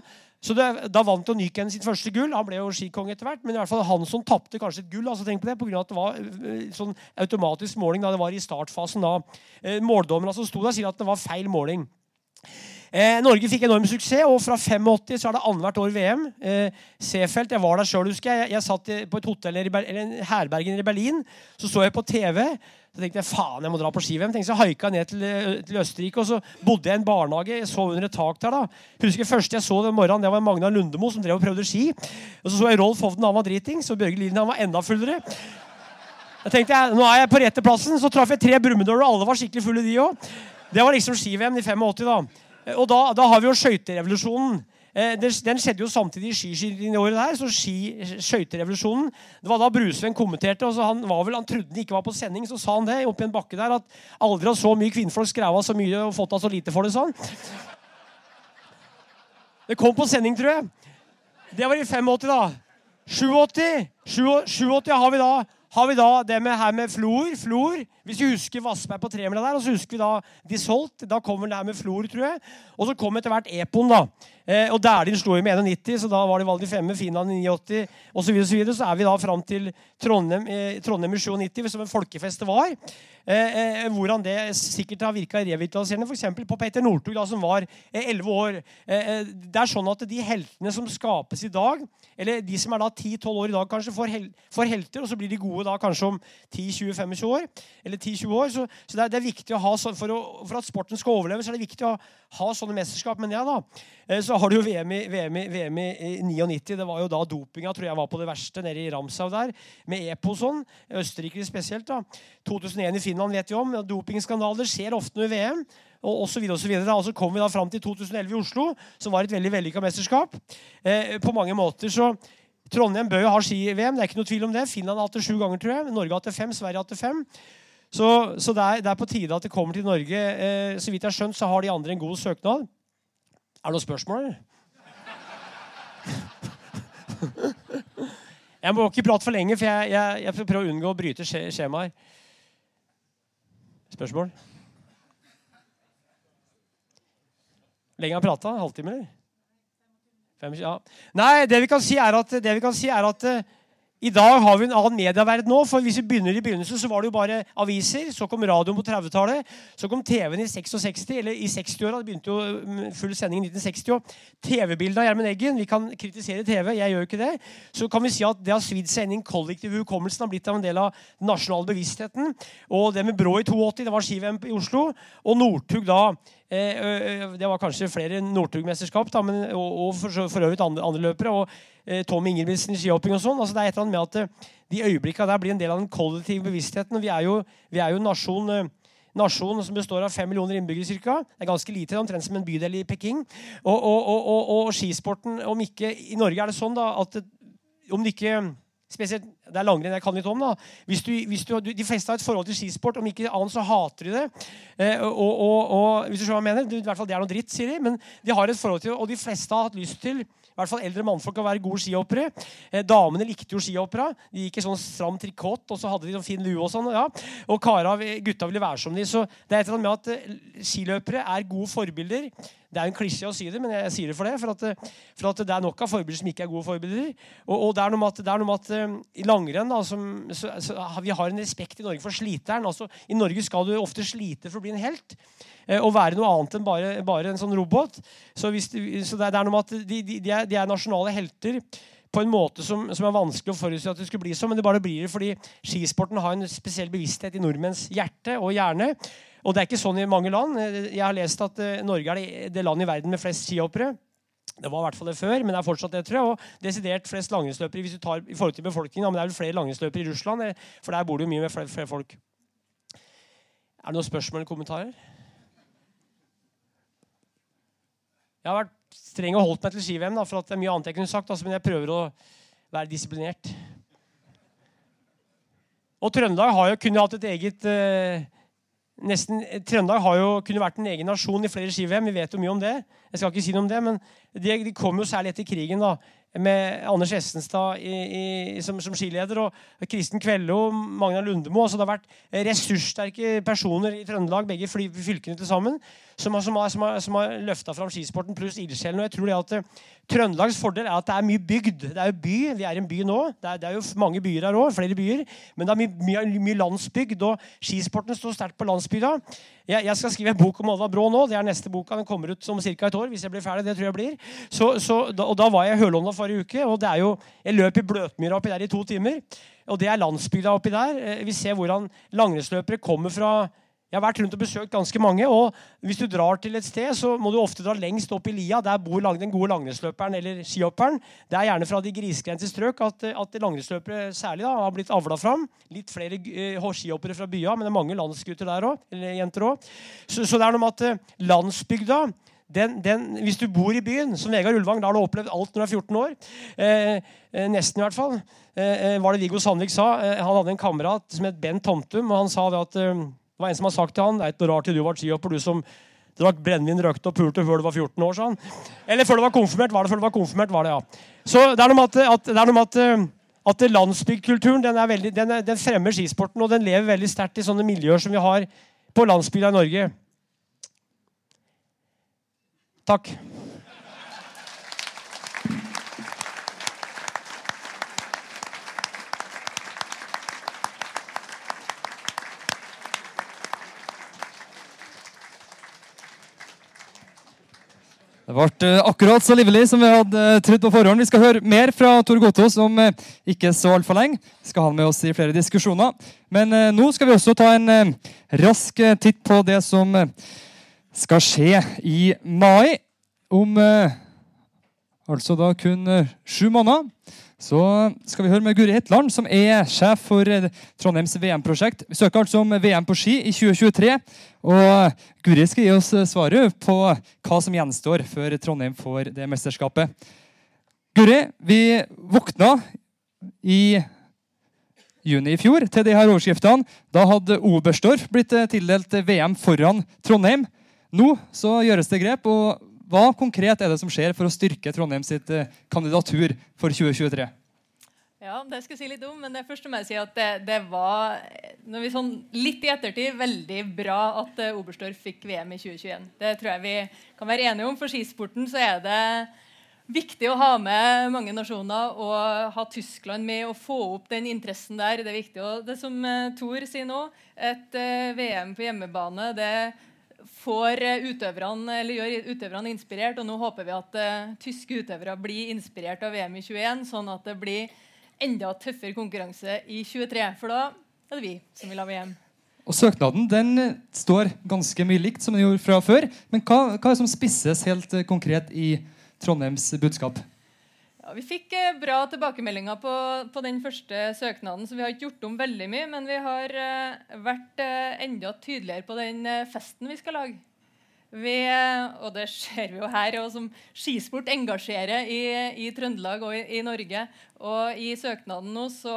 Så det, Da vant jo Nyken sitt første gull. Han ble jo skikonge etter hvert. Men i hvert fall Hansson tapte kanskje et gull altså tenk på det, på grunn av at det var eh, sånn automatisk måling da det var i startfasen. da. Måldommerne som sto der, sier at det var feil måling. Eh, Norge fikk enorm suksess, og fra 85 så er det annethvert år VM. Eh, Seefeld, Jeg var der sjøl, husker jeg. Jeg satt på et hotell eller en herbergen i Berlin. Så så jeg på TV. Så tenkte jeg faen, jeg må dra på ski-VM. Så jeg haika ned til, eh, til, Østerrike, og så bodde jeg i en barnehage. Jeg sov under et tak der. da. Husker Første jeg så den morgenen, det var Magna Lundemo som drev og prøvde ski. Og Så så jeg Rolf Hovden, han var dritings, og Bjørge Lien, han var enda fullere. Jeg tenkte, jeg, Nå er jeg på rette plassen. Så traff jeg tre brumunddøler, og alle var skikkelig fulle, de òg. Det var liksom ski-VM i 85. da. Eh, og da, da har vi jo skøyterevolusjonen. Eh, den skjedde jo samtidig i skiskytingåret der. så skøyterevolusjonen. Det var da Brusveen kommenterte. og han, var vel, han trodde han ikke var på sending, så sa han det oppi en bakke der. At aldri har så mye kvinnfolk skrevet så mye og fått av så lite for det. sånn. Det kom på sending, tror jeg. Det var i 85, da. 87, 87 har vi da har vi da det med, her med flor. fluor. Hvis vi husker Vassberg på tremila der, og så husker vi da Disholt. Da kom vel der med Flor, tror jeg. Og så kom etter hvert Epon, da. Eh, og Dæhlin slo jo med 91, så da var det Valdi 5, Finland i 89 osv. Så, videre, så, videre. så er vi da fram til Trondheim, eh, Trondheim i 97, som en folkefest var. Eh, eh, hvordan det sikkert har virka revitaliserende. F.eks. på Peter Northug, som var eh, 11 år. Eh, eh, det er sånn at De heltene som skapes i dag, eller de som er da 10-12 år i dag, kanskje får, hel får, helter, og så blir de gode da kanskje om 10-20-25 år. eller 10-20 år, Så, så det, er, det, er, viktig å ha sånn, for, for, at sporten skal overleve, så er det viktig å ha sånne mesterskap. Men ja, da, eh, så har du jo VM i, VM, i, VM i 99. Det var jo da dopinga tror jeg var på det verste nede i Ramsau der, med EPO sånn. Østerrike spesielt. da. 2001 i Finland vet vi om. Dopingskandaler skjer ofte under VM. Og, så videre, og så videre. Og så kom vi da fram til 2011 i Oslo, som var et veldig vellykka mesterskap. Eh, på mange måter så Trondheim bør jo ha ski-VM, det er ikke noe tvil om det. Finland har hatt det sju ganger, tror jeg. Norge har hatt det fem, Sverige har hatt det fem. Så, så det, er, det, er, på tide at det kommer til Norge. Eh, så vidt jeg har skjønt, så har de andre en god søknad. Er det noen spørsmål? (laughs) Jeg må ikke prate for lenge, for jeg, jeg, jeg prøver å unngå å bryte skjemaer. Spørsmål? Lenge har prata? Halvtime, eller? Ja. Nei, det vi kan si, er at, si er at uh, i dag har vi en annen medieverden nå. for hvis vi begynner i begynnelsen, så var det jo bare aviser. Så kom radioen på 30-tallet. Så kom TV-en i 66, eller i 60-åra. Det begynte jo mm, full sending i 1960. TV-bildet av Gjermund Eggen. Vi kan kritisere TV. Jeg gjør ikke det. Så kan vi si at det har svidd seg inn i den kollektive hukommelsen. har blitt av en del av den nasjonale bevisstheten. Og det med Brå i 82, det var ski-VM i Oslo. Og Northug da det var kanskje flere Northug-mesterskap og, for øvrig andre, andre løpere. og eh, Tom Ingebrigtsen i skihopping og sånn. Altså, det er et eller annet med at eh, De øyeblikkene der blir en del av den kollektive bevisstheten. Vi er jo, vi er jo nasjon nasjon som består av fem millioner innbyggere. Cirka. Det er ganske lite, omtrent som en bydel i Peking. Og, og, og, og, skisporten om ikke, I Norge er det sånn da, at om det ikke Spesielt, Det er langrenn jeg kan litt om. da. Hvis du, hvis du, de fleste har et forhold til skisport. Om ikke annet så hater de det. Eh, og, og, og, hvis du skjønner hva jeg mener, det, i hvert fall det er noe dritt, sier de. Men de har et forhold til Og de fleste har hatt lyst til i hvert fall eldre mannfolk å være gode skihoppere. Eh, damene likte jo skihoppere. De gikk i sånn stram trikot, og så hadde de sånn fin lue. Og sånn, ja. Og kara, gutta ville være som de. Så det er et eller annet med at eh, skiløpere er gode forbilder. Det er en klisjé å si det, men jeg sier det for det. For at, for at det er nok av forbilder som ikke er gode forbilder. Og, og det er noe med at, det er noe med at um, i langrenn da, som, så, så, Vi har en respekt i Norge for sliteren. Altså, I Norge skal du ofte slite for å bli en helt. Eh, og være noe annet enn bare, bare en sånn robot. Så, hvis, så det, er noe med at de, de, de, er, de er nasjonale helter på en måte som, som, er vanskelig å forutse at det skulle bli sånn. Men det bare blir det fordi skisporten har en spesiell bevissthet i nordmenns hjerte og hjerne. Og det er ikke sånn i mange land. Jeg har lest at uh, Norge er det, det landet i verden med flest skihoppere. Det var i hvert fall det før, men det er fortsatt det, tror jeg. Og desidert flest langrennsløpere hvis du tar i forhold til befolkningen. Men det er vel flere langrennsløpere i Russland, eh, for der bor det jo mye med flere, flere folk. Er det noen spørsmål eller kommentarer? Jeg har vært streng og holdt meg til ski-VM, for det er mye annet jeg kunne sagt. Altså, men jeg prøver å være disiplinert. Og Trøndelag har jo kunnet hatt et eget eh, nesten, Trøndelag har jo kunne vært en egen nasjon i flere ski-VM. Vi vet jo mye om det. Jeg skal ikke si noe om det, men de, de kom jo særlig etter krigen da, med Anders Estenstad i, i, som, som, skileder og Kristen Kvelde og Magna Lundemo. Så det har vært ressurssterke personer i Trøndelag, begge fylkene til sammen, som har, som har, har, har løfta fram skisporten, pluss ildsjelen. Og jeg tror det at Trøndelags fordel er at det er mye bygd. Det er jo by. Vi er en by nå. Det er, det er jo mange byer her òg. Flere byer. Men det er mye, mye, mye landsbygd, og skisporten står sterkt på landsbygda. Jeg, jeg, skal skrive en bok om Alva Brå nå. Det er neste boka. Den kommer ut om ca. et år. hvis jeg blir ferdig. Det tror jeg blir. Så, så, da, og da var jeg i Hølonda forrige uke. og det er jo, Jeg løp i Bløtmyra oppi der i to timer. Og det er landsbygda oppi der. Eh, vi ser hvordan langrennsløpere kommer fra jeg har vært rundt og besøkt ganske mange. og Hvis du drar til et sted, så må du ofte dra lengst opp i lia. Der bor den gode langrennsløperen eller skihopperen. Det er gjerne fra de grisgrendte strøk at, at langrennsløpere særlig da, har blitt avla fram. Litt flere uh, skihoppere fra bya, men det er mange landsgutter der òg. Eller jenter òg. Så, så, det er noe med at uh, landsbygda den, den, hvis du bor i byen, som Vegard Ulvang, da har du opplevd alt når du er 14 år. Eh, eh, nesten, i hvert fall. Eh, eh var det Viggo Sandvik sa? han hadde en kamerat som het Bent Tomtum, og han sa det at det var en som har sagt til han, det er ikke noe rart til du ble skihopper, du som drakk brennevin, røkte og pulte før du var 14 år. sånn. Eller før du var konfirmert. Var det før du var konfirmert? var det, ja. Så det er noe med at, at, det er noe med at uh, at landsbygdkulturen den, veldig, den, er, den fremmer skisporten, og den lever veldig sterkt i sånne miljøer som vi har på landsbygda i Norge. Takk. Det ble eh, akkurat så livlig som vi hadde eh, trodd på forhånd. Vi skal høre mer fra Tor Gotaas om eh, ikke så altfor lenge. Vi skal ha med oss i flere diskusjoner. Men nå skal vi også ta en rask titt på det som skal skje i mai. Om altså da kun sju måneder så skal vi høre med Guri Hetland, som er sjef for eh, Trondheims VM-prosjekt. Vi søker altså om VM på ski i 2023. Og Guri skal gi oss eh, svaret på hva som gjenstår før Trondheim får det mesterskapet. Guri, vi våkna i juni i fjor til de her overskriftene. Da hadde Oberstdorf blitt eh, tildelt VM foran Trondheim. Nå så gjøres det grep. og hva konkret er det som skjer for å styrke Trondheim sitt eh, kandidatur for 2023? Ja, det skal jeg si litt om, men det første må jeg si at det, det var når vi sånn litt i ettertid, veldig bra at uh, Oberstdorf fikk VM i 2021. Det tror jeg vi kan være enige om. For skisporten så er det viktig å ha med mange nasjoner og ha Tyskland med og få opp den interessen der. Det er viktig. Og det som Thor sier nå, et VM på hjemmebane det får eh, utøverne, gjør utøverne inspirert. Og nå håper vi at uh, tyske utøvere blir inspirert av VM i 21, sånn at det blir enda tøffere konkurranse i 23. For da er det vi som vil ha VM. Og Søknaden den eh, står ganske mye likt som den gjorde fra før. Men hva, hva er det som spisses helt konkret i Trondheims budskap? Ja, vi fikk eh, bra tilbakemeldinger på, på, den første søknaden, så vi har ikke gjort om veldig mye. Men vi har eh, vært eh, enda tydeligere på den festen vi skal lage. Vi, og det ser vi jo her, og som skisport engasjerer i, i Trøndelag og i, i, Norge. Og i søknaden nå så,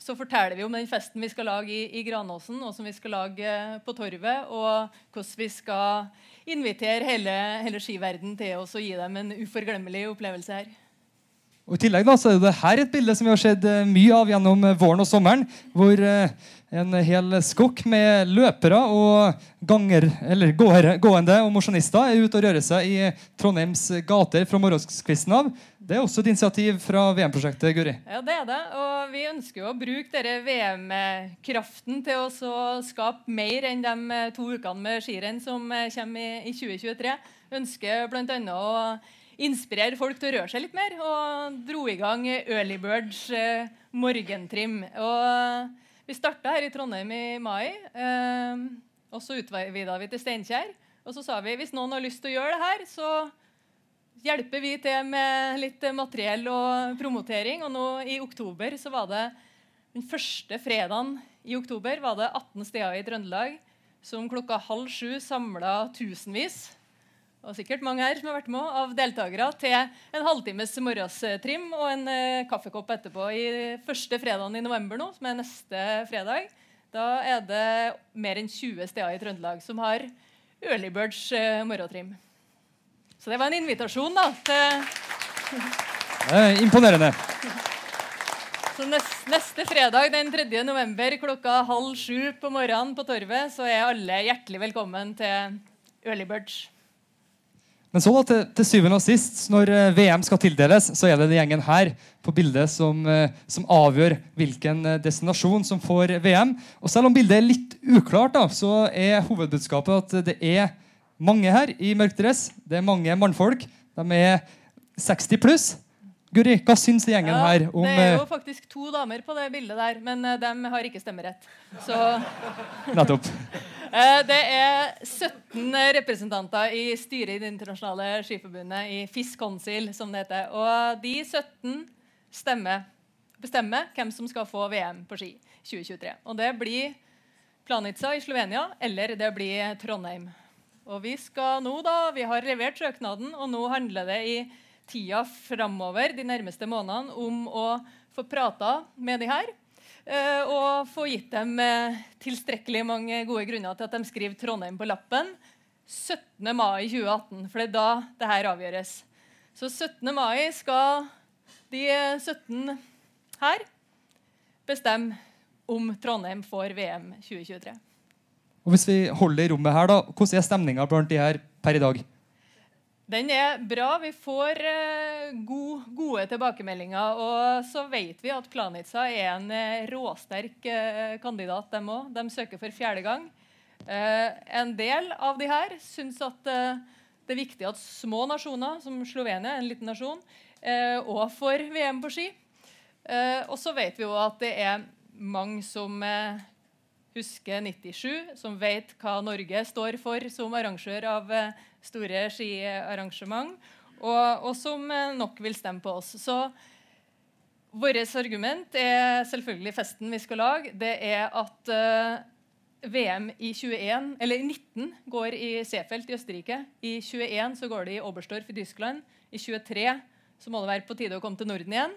så, forteller vi om den festen vi skal lage i, i Granåsen, og som vi skal lage på Torvet. Og hvordan vi skal invitere hele, hele skiverden til oss og gi dem en uforglemmelig opplevelse her. Og I tillegg da, så er det her et bilde som vi har sett eh, mye av gjennom eh, våren og sommeren. Hvor eh, en hel skokk med løpere og ganger, eller gående og mosjonister er ute og rører seg i Trondheims gater fra morgenskvisten av. Det er også et initiativ fra VM-prosjektet. Guri. Ja, det er det. Og vi ønsker jo å bruke denne VM-kraften til å skape mer enn de to ukene med skirenn som kommer i 2023. Vi ønsker bl.a. å inspirere folk til å røre seg litt mer. Og dro i gang Early Birds eh, morgentrim. Og vi starta her i Trondheim i mai. Eh, og så utvida vi til Steinkjer. Og så sa vi hvis noen har lyst til å gjøre det her, så hjelper vi til med litt materiell og promotering. Og nå i oktober så var det den første fredagen i oktober var det 18 steder i Trøndelag som klokka halv sju samla tusenvis og sikkert mange her som har vært med av deltakere til en halvtimes morgentrim og en eh, kaffekopp etterpå i første fredagen i november nå, som er neste fredag. Da er det mer enn 20 steder i Trøndelag som har early birds eh, morgentrim. Så det var en invitasjon da, til (laughs) er imponerende. (laughs) Så neste fredag den 3. november klokka halv sju på morgenen på Torvet så er alle hjertelig velkommen til Early Birds. Men så da, til, til, syvende og sist, når eh, VM skal tildeles, så er det den gjengen her på bildet som, eh, som, avgjør hvilken eh, destinasjon som får VM. Og selv om bildet er litt uklart, da, så er hovedbudskapet at det er mange her i mørk dress. Det er mange mannfolk. De er 60 pluss. Guri, hva syns gjengen ja, her om Det er jo faktisk to damer på det bildet der, men de har ikke stemmerett. Så (laughs) Nettopp. Eh, det er 17 representanter i styret i Det internasjonale skiforbundet, i FIS Council, som det heter. Og de 17 stemmer, bestemmer hvem som skal få VM på ski 2023. Og det blir Planica i Slovenia, eller det blir Trondheim. Og vi skal nå da, vi har levert søknaden, og nå handler det i tida framover de nærmeste månedene om å få prata med de her Eh, og få gitt dem eh, tilstrekkelig mange gode grunner til at de skriver Trondheim på lappen 17. mai 2018. For det er da det her avgjøres. Så 17. mai skal de 17 her bestemme om Trondheim får VM 2023. Og Hvis vi holder i rommet her, da, hvordan er stemninga blant de her per i dag? Den er bra. Vi får uh, god, gode tilbakemeldinger. Og så vet vi at Planica er en uh, råsterk uh, kandidat, dem òg. De søker for fjerde gang. en del av de her syns at det er viktig at små nasjoner, som Slovenia, en liten nasjon, òg får VM på ski. og så vet vi jo at det er mange som husker 97, som vet hva Norge står for som arrangør av store skiarrangement, og, og, som eh, nok vil stemme på oss. Så vårt argument er selvfølgelig festen vi skal lage. Det er at uh, VM i 21, eller 19 går i Seefeld i Østerrike. I 21 så går det i Oberstdorf i Tyskland. I 23 så må det være på tide å komme til Norden igjen.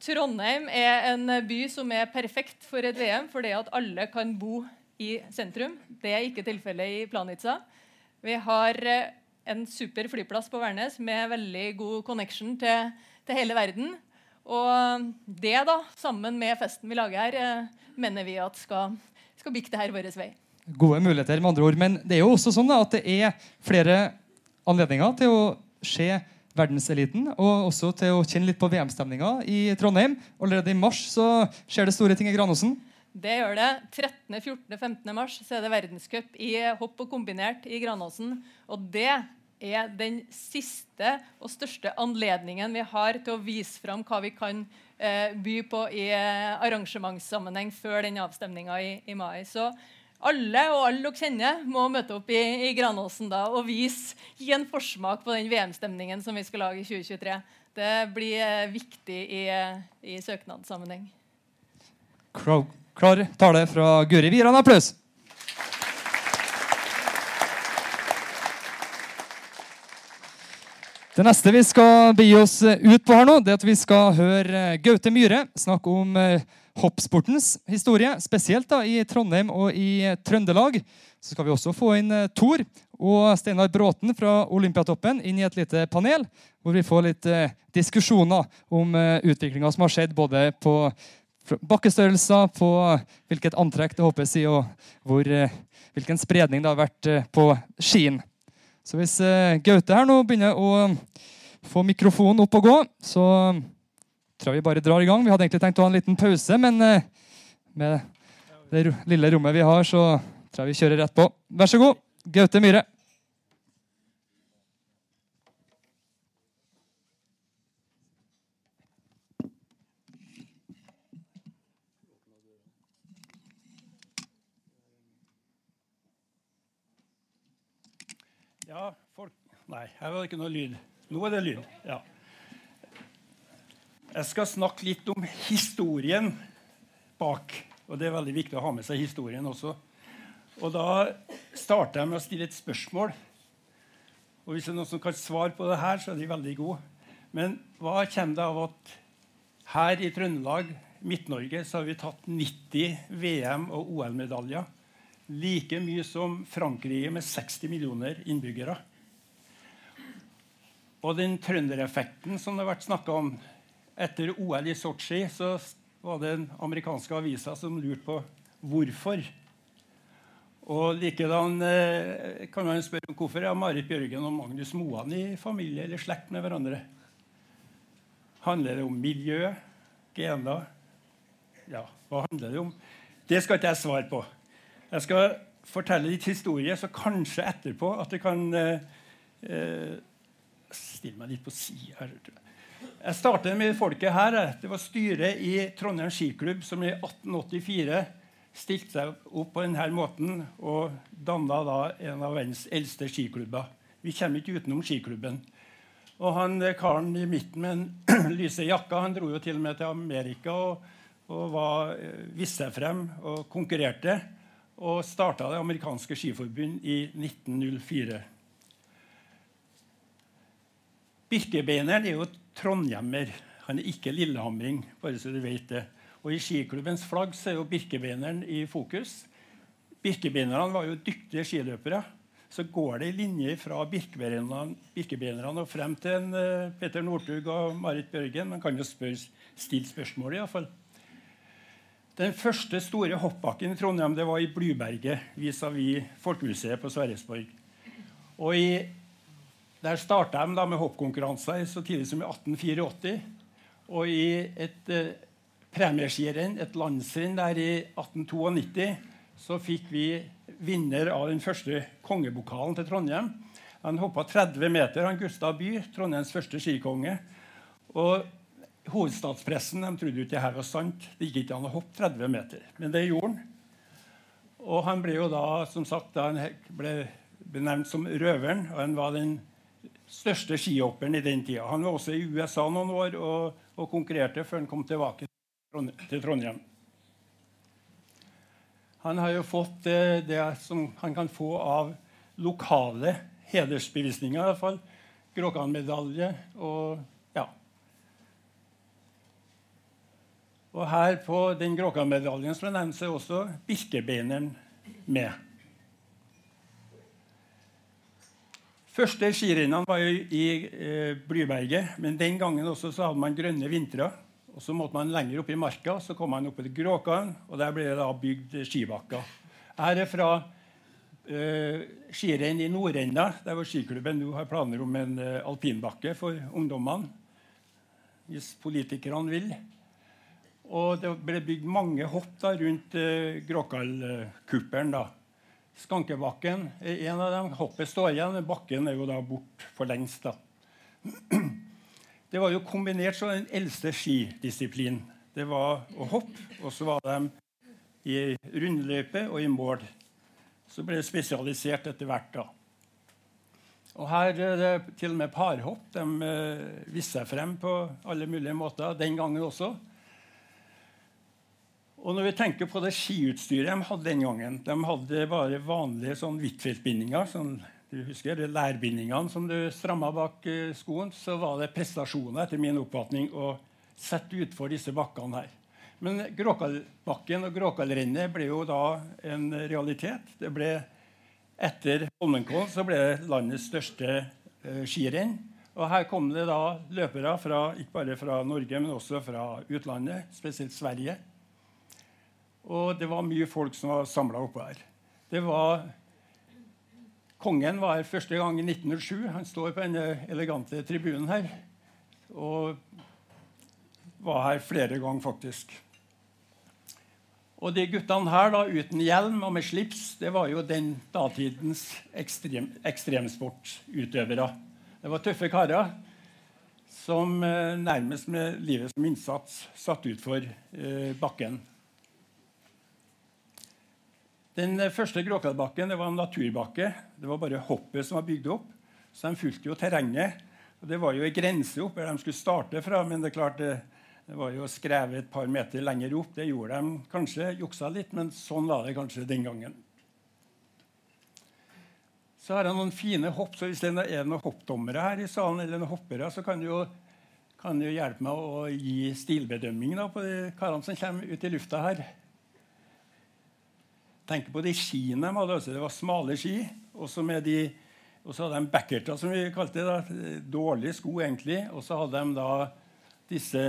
Trondheim er en by som er perfekt for et VM, fordi at alle kan bo i sentrum. Det er ikke tilfellet i Planica. Vi har eh, en super flyplass på Værnes med veldig god connection til, til, hele verden. Og det, da, sammen med festen vi lager her, eh, mener vi at skal, skal bikke det her vår vei. Gode muligheter, med andre ord. Men det er jo også sånn da, at det er flere anledninger til å se verdenseliten, og også til å kjenne litt på VM-stemninga i Trondheim. Allerede i mars så skjer det store ting i Granåsen. Det gjør det. 13., 14., 15. mars så er det verdenscup i hopp og kombinert i Granåsen. Og det er den siste og største anledningen vi har til å vise fram hva vi kan eh, by på i eh, arrangementssammenheng før den avstemninga i, i, mai. Så alle og alle dere kjenner, må møte opp i, i Granåsen da og vise, gi en forsmak på den VM-stemningen som vi skal lage i 2023. Det blir eh, viktig i, eh, i søknadssammenheng. Crow Klar tale fra Guri. Vi gir han applaus. Det neste vi skal begi oss ut på her nå, det er at vi skal høre Gaute Myhre snakke om eh, hoppsportens historie, spesielt da i Trondheim og i Trøndelag. Så skal vi også få inn Thor Tor og Steinar Bråten fra Olympiatoppen inn i et lite panel, hvor vi får litt eh, diskusjoner om utviklinga som har skjedd både på bakkestørrelser, på hvilket antrekk det hoppes i, og hvor, eh, hvilken spredning det har vært eh, på skien. Så hvis eh, Gaute her nå begynner å få mikrofonen opp og gå, så tror jeg vi bare drar i gang. Vi hadde egentlig tenkt å ha en liten pause, men med det lille rommet vi har, så tror jeg vi kjører rett på. Vær så god, Gaute Myhre. Ja, folk Nei, her var det ikke noe lyd. Nå er det lyd. Ja. Jeg skal snakke litt om historien bak. Og det er veldig viktig å ha med seg historien også. Og da starter jeg med å stille et spørsmål. Og hvis det er noen som kan svare på det her, så er de veldig gode. Men hva kommer det av at her i Trøndelag, Midt-Norge, så har vi tatt 90 VM- og OL-medaljer? like mye som Frankrike med 60 millioner innbyggere. Og den trøndereffekten som det har vært snakka om etter OL i Sotsji, så var det en amerikanske avisa som lurte på hvorfor. Og likedan eh, kan man spørre om hvorfor er Marit Bjørgen og Magnus Moan i familie eller slekt med hverandre. Handler det om miljø? Gener? Ja, hva handler det om? Det skal ikke jeg svare på. Jeg skal fortelle litt historie, så kanskje etterpå at det kan eh, eh Stille meg litt på sida. Jeg startet med folket her. Det var styret i Trondheim skiklubb som i 1884 stilte seg opp på denne måten og danna en av verdens eldste skiklubber. Vi kommer ikke utenom skiklubben. Og han karen i midten med den (clears throat) lyse jakka han dro jo til og med til Amerika og, og var, eh, viste seg frem og konkurrerte og starta det amerikanske skiforbund i 1904. Birkebeineren er jo trondhjemmer. Han er ikke lillehamring. bare så du vet det. Og I skiklubbens flagg så er jo birkebeineren i fokus. Birkebeinerne var jo dyktige skiløpere. Så går det i linje fra birkebeinerne og frem til en, uh, Peter Northug og Marit Bjørgen. Man kan jo spørre, stille spørsmål, iallfall. Den første store hoppbakken i Trondheim det var i Blyberget vis-à-vis Folkemuseet på Sverresborg. Og i, Der starta de da med hoppkonkurranser så tidlig som i 1884. Og i et eh, premieskirenn, et landsrenn der i 1892, så fikk vi vinner av den første kongebokalen til Trondheim. Han hoppa 30 meter, han Gustav By, Trondheims første skikonge. Og Hovedstadspressen de trodde jo ikke det her var sant. Det gikk ikke an å hoppe 30 meter. Men det gjorde han. Og han ble jo da, som sagt, da han ble benevnt som røveren. Og han var den største skihopperen i den tida. Han var også i USA noen år og, og konkurrerte før han kom tilbake til Trondheim. Han har jo fått det, det som han kan få av lokale hedersbevisninger, i hvert fall. Gråkan-medalje og ja. Og her på den Gråkan-medaljen som er nevnt, så er også Birkebeineren med. Første skirennene var jo i eh, Blyberget, men den gangen også så hadde man grønne vintre. Og Så måtte man lenger opp i marka, så kom man opp til Gråkan, og der ble det da bygd skibakker. Her er fra eh, skirenn i Nordenda, der hvor skiklubben nå har planer om en eh, alpinbakke for ungdommene. Hvis politikerne vil. Og det ble bygd mange hopp da, rundt eh, Gråkallkuppelen. Skankebakken er en av dem. Hoppet står igjen, men bakken er jo da bort for lengst. da. Det var jo kombinert som den eldste skidisiplinen. Det var å hoppe, og så var de i rundløype og i mål. Så ble det spesialisert etter hvert. da. Og Her er det til og med parhopp. De uh, viser seg frem på alle mulige måter den gangen også. Og når vi tenker på det skiutstyret de hadde den gangen De hadde bare vanlige sånn Huitfeldt-bindinger. Sånn, du husker lærbindingene som du stramma bak uh, skoen. Så var det prestasjoner, etter min oppfatning, å sette utfor disse bakkene her. Men Gråkallbakken og Gråkallrennet ble jo da en realitet. Det ble Etter Holmenkollen så ble det landets største uh, skirenn. Og her kom det da løpere fra, ikke bare fra Norge, men også fra utlandet, spesielt Sverige. Og det var mye folk som var samla oppå her. Det var Kongen var her første gang i 1907. Han står på denne elegante tribunen her. Og var her flere ganger, faktisk. Og de guttene her da, uten hjelm og med slips, det var jo den datidens ekstrem, ekstremsportutøvere. Det var tøffe karer som eh, nærmest med livet som innsats satt utfor eh, bakken. Den første Gråkallbakken var en naturbakke. Det var bare hoppet som var bygd opp. Så de fulgte jo terrenget. Og det var jo ei grense opp der de skulle starte fra. Men det, klart, det, det var jo skrevet et par meter lenger opp. Det gjorde de kanskje. Juksa litt, men sånn var det kanskje den gangen. Så har jeg noen fine hopp. så Hvis det er noen hoppdommere her i salen, eller noen hoppere, så kan du jo, kan du hjelpe meg å gi stilbedømming da, på de karene som kommer ut i lufta her tenker på de skiene de hadde. Altså, det var smale ski. Og så hadde de backerter, som vi kalte det. Dårlige sko, egentlig. Og så hadde de da disse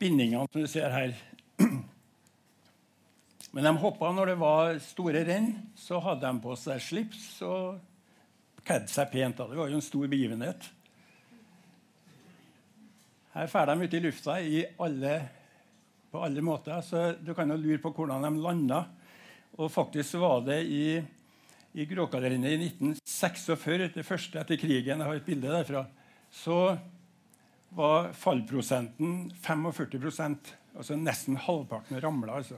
bindingene som du ser her. (clears throat) Men de hoppa når det var store renn. Så hadde de på seg slips og kledde seg pent. Da. Det var jo en stor begivenhet. Her drar de ut i lufta i alle, på alle måter. Så du kan jo lure på hvordan de landa. Og faktisk var det i, i Gråkalendet i 1946, det første etter krigen, jeg har et bilde derfra, så var fallprosenten 45% Altså nesten halvparten ramla. Altså.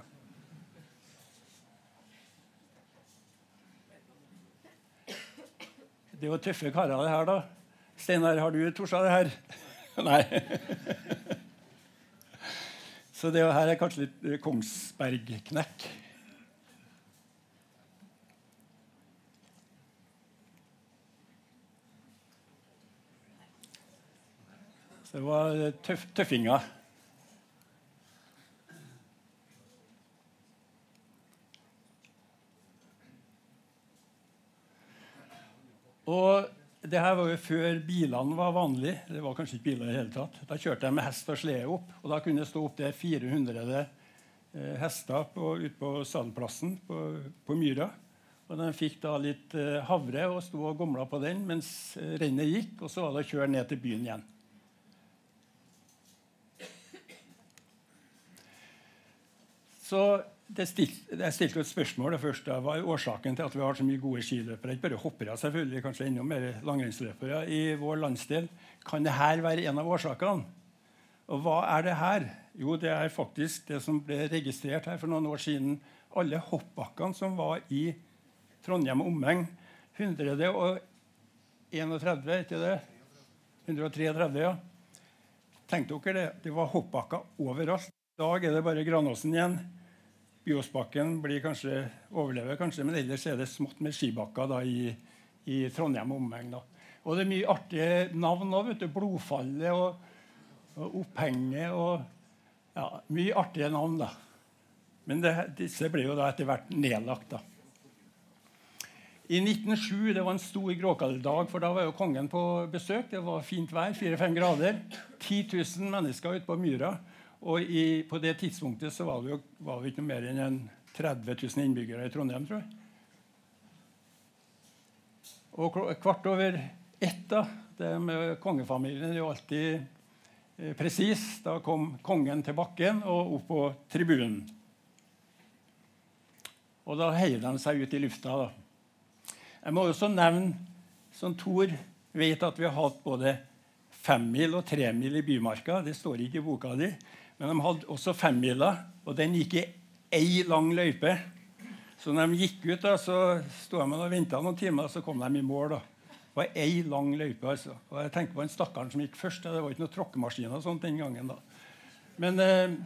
Det var tøffe karer, det her, da. Steinar, har du torsa det her? (laughs) Nei. (laughs) Så det her er kanskje litt Kongsberg-knekk. Det var tøff, tøffinger. Og det her var jo før bilene var vanlige. Det var kanskje ikke biler i hele tatt. Da kjørte jeg med hest og slede opp. og Da kunne det stå opptil 400 eh, hester ute på sadelplassen på, på, Myra. Og De fikk da litt eh, havre og sto og gomla på den mens eh, rennet gikk. Og så var det å kjøre ned til byen igjen. Så det stilte, jeg stilte et spørsmål det første. Hva er årsaken til at vi har så mye gode skiløpere? Ikke bare hoppere, selvfølgelig, kanskje enda mer langrennsløpere i vår landsdel. Kan dette være en av årsakene? Og hva er det her? Jo, det er faktisk det som ble registrert her for noen år siden. Alle hoppbakkene som var i Trondheim og omegn. 131, ikke det? 133, ja. Tenk dere det. Det var hoppbakker overalt. I dag er det bare Granåsen igjen. Byåsbakken kanskje, overlever kanskje, men ellers er det smått med skibakker da, i, i, Trondheim og omegn. Og det er mye artige navn òg. Blodfallet og, og Opphenget og ja, Mye artige navn, da. Men det, disse ble jo da etter hvert nedlagt. da. I 1907 det var en stor gråkalldag, for da var jo kongen på besøk. Det var fint vær, 4-5 grader. 10 000 mennesker ute på myra. Og i, på det tidspunktet så var det jo var det ikke mer enn 30 000 innbyggere i Trondheim, tror jeg. Og kvart over ett, da, det med kongefamilien er jo alltid eh, presis. Da kom kongen til bakken og opp på tribunen. Og da heier de seg ut i lufta. da. Jeg må også nevne, som Thor vet, at vi har hatt både femmil og tremil i Bymarka. Det står ikke i boka di. Men de hadde også femmila, og den gikk i ei lang løype. Så når de gikk ut, da, så sto de og venta noen timer, så kom de i mål. da. Det var ei lang løype. altså. Og jeg tenker på den stakkaren som gikk først. Det var ikke noen tråkkemaskiner sånt den gangen. da. Men eh,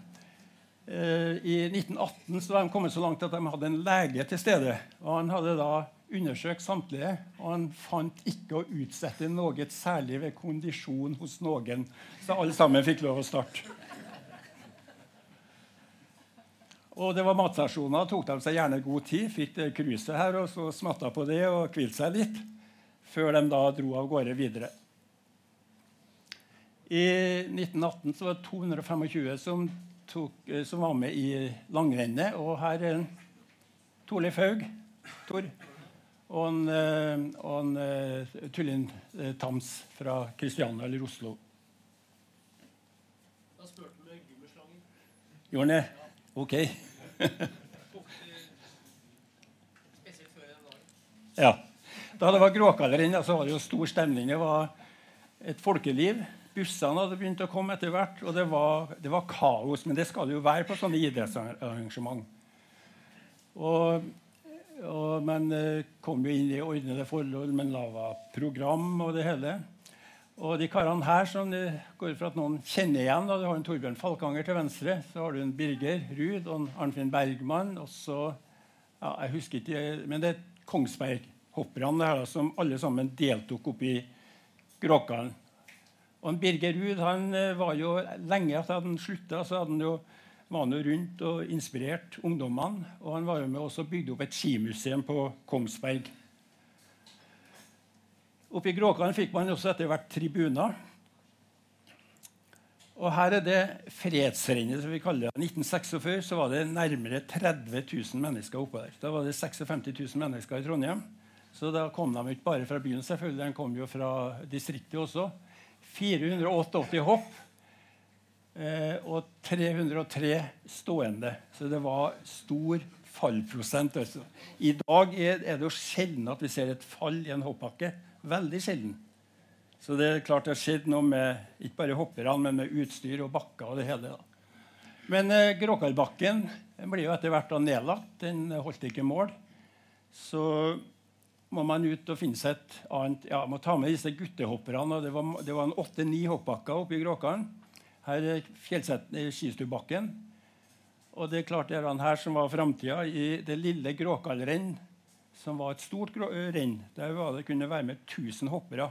eh, i 1918 så var de kommet så langt at de hadde en lege til stede. og Han hadde da undersøkt samtlige, og han fant ikke å utsette noe særlig ved kondisjon hos noen. Så alle sammen fikk lov å starte. Og det var matstasjoner. Tok de seg gjerne god tid. Fikk det kruset her og så smatta på det og hvilte seg litt. Før de da dro av gårde videre. I 1918 så var det 225 som, tok, eh, som var med i langrennet. Og her er Torleif Haug, Tor, og en, eh, og en uh, Tullin Tams fra Kristiania eller Oslo. Da spurte du med gummislangen. Gjorde han det? Ok. Ja. Da det var gråkaleren, så var det jo stor stemning. Det var et folkeliv. Bussene hadde begynt å komme etter hvert, og det var, det var kaos. Men det skal det jo være på sånne idrettsarrangement. Og, og, men eh, kom jo inn i ordnede forhold med lava-program og det hele. Og de karene her som det går for at noen kjenner igjen da, Du har en Torbjørn Falkanger til venstre. Så har du en Birger Ruud og en Arnfinn Bergman. Og så ja, jeg husker ikke, Men det er Kongsberg-hopperne som alle sammen deltok oppi Gråkallen. Og en Birger Ruud han eh, var jo lenge etter at han slutta, så hadde han jo, var han jo rundt og inspirert ungdommene. Og han var jo med også bygde opp et skimuseum på Kongsberg. Oppe i Gråkan fikk man også etter hvert tribuner. Og her er det fredsrennet, som vi kaller det. 1946 så var det nærmere 30 000 mennesker oppå der. Da var det 56 000 mennesker i Trondheim. Så da kom de ikke bare fra byen, selvfølgelig. De kom jo fra distriktet også. 488 hopp eh, og 303 stående. Så det var stor fallprosent. Altså. I dag er, det jo sjelden at vi ser et fall i en hoppbakke. Veldig sjelden. Så det er klart det har skjedd noe med ikke bare hopperne, men med utstyr og bakker og det hele. da. Men eh, Gråkallbakken blir jo etter hvert nedlagt. Den holdt ikke mål. Så må man ut og finne seg et annet Ja, må ta med disse guttehopperne. Det var, det var en åtte-ni hoppbakker oppe i Gråkallen. Her er Skistubakken. Og det er klart det er han her som var framtida i det lille Gråkallrenn som var et stort renn. Der det kunne være med 1000 hoppere.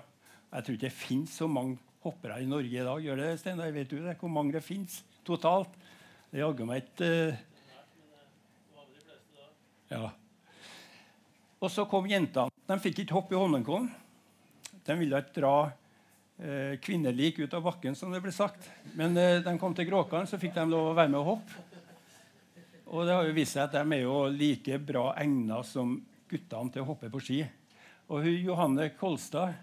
Jeg tror ikke det finnes så mange hoppere i Norge i dag. Gjør det, Steinar? Vet du det? Hvor mange det finnes totalt? Det jaggu meg ikke. Ja. Og så kom jentene. De fikk ikke hoppe i Holmenkollen. De ville ikke dra uh, kvinnelik ut av bakken, som det ble sagt. Men uh, de kom til Gråkallen, så fikk de lov å være med og hoppe. Og det har jo vist seg at de er jo like bra egna som guttene til å hoppe på ski. Og hun, Johanne Kolstad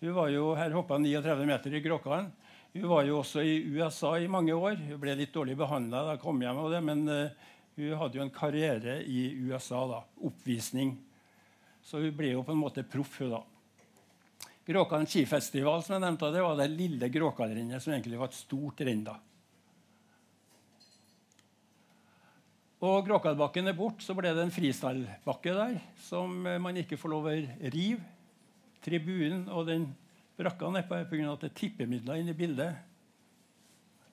hun var jo, her hoppa 39 meter i Gråkan. Hun var jo også i USA i mange år. Hun ble litt dårlig behandla da hun kom hjem, av det, men uh, hun hadde jo en karriere i USA. da, Oppvisning. Så hun ble jo på en måte proff. hun da. Gråkan skifestival som jeg nevnte, det var det lille Gråkalrennet som egentlig var et stort renn. da. Og Gråkallbakken er bort, så ble det en fristallbakke der som man ikke får lov å rive. Tribunen og den brakka nedpå pga. at det er tippemidler inne i bildet.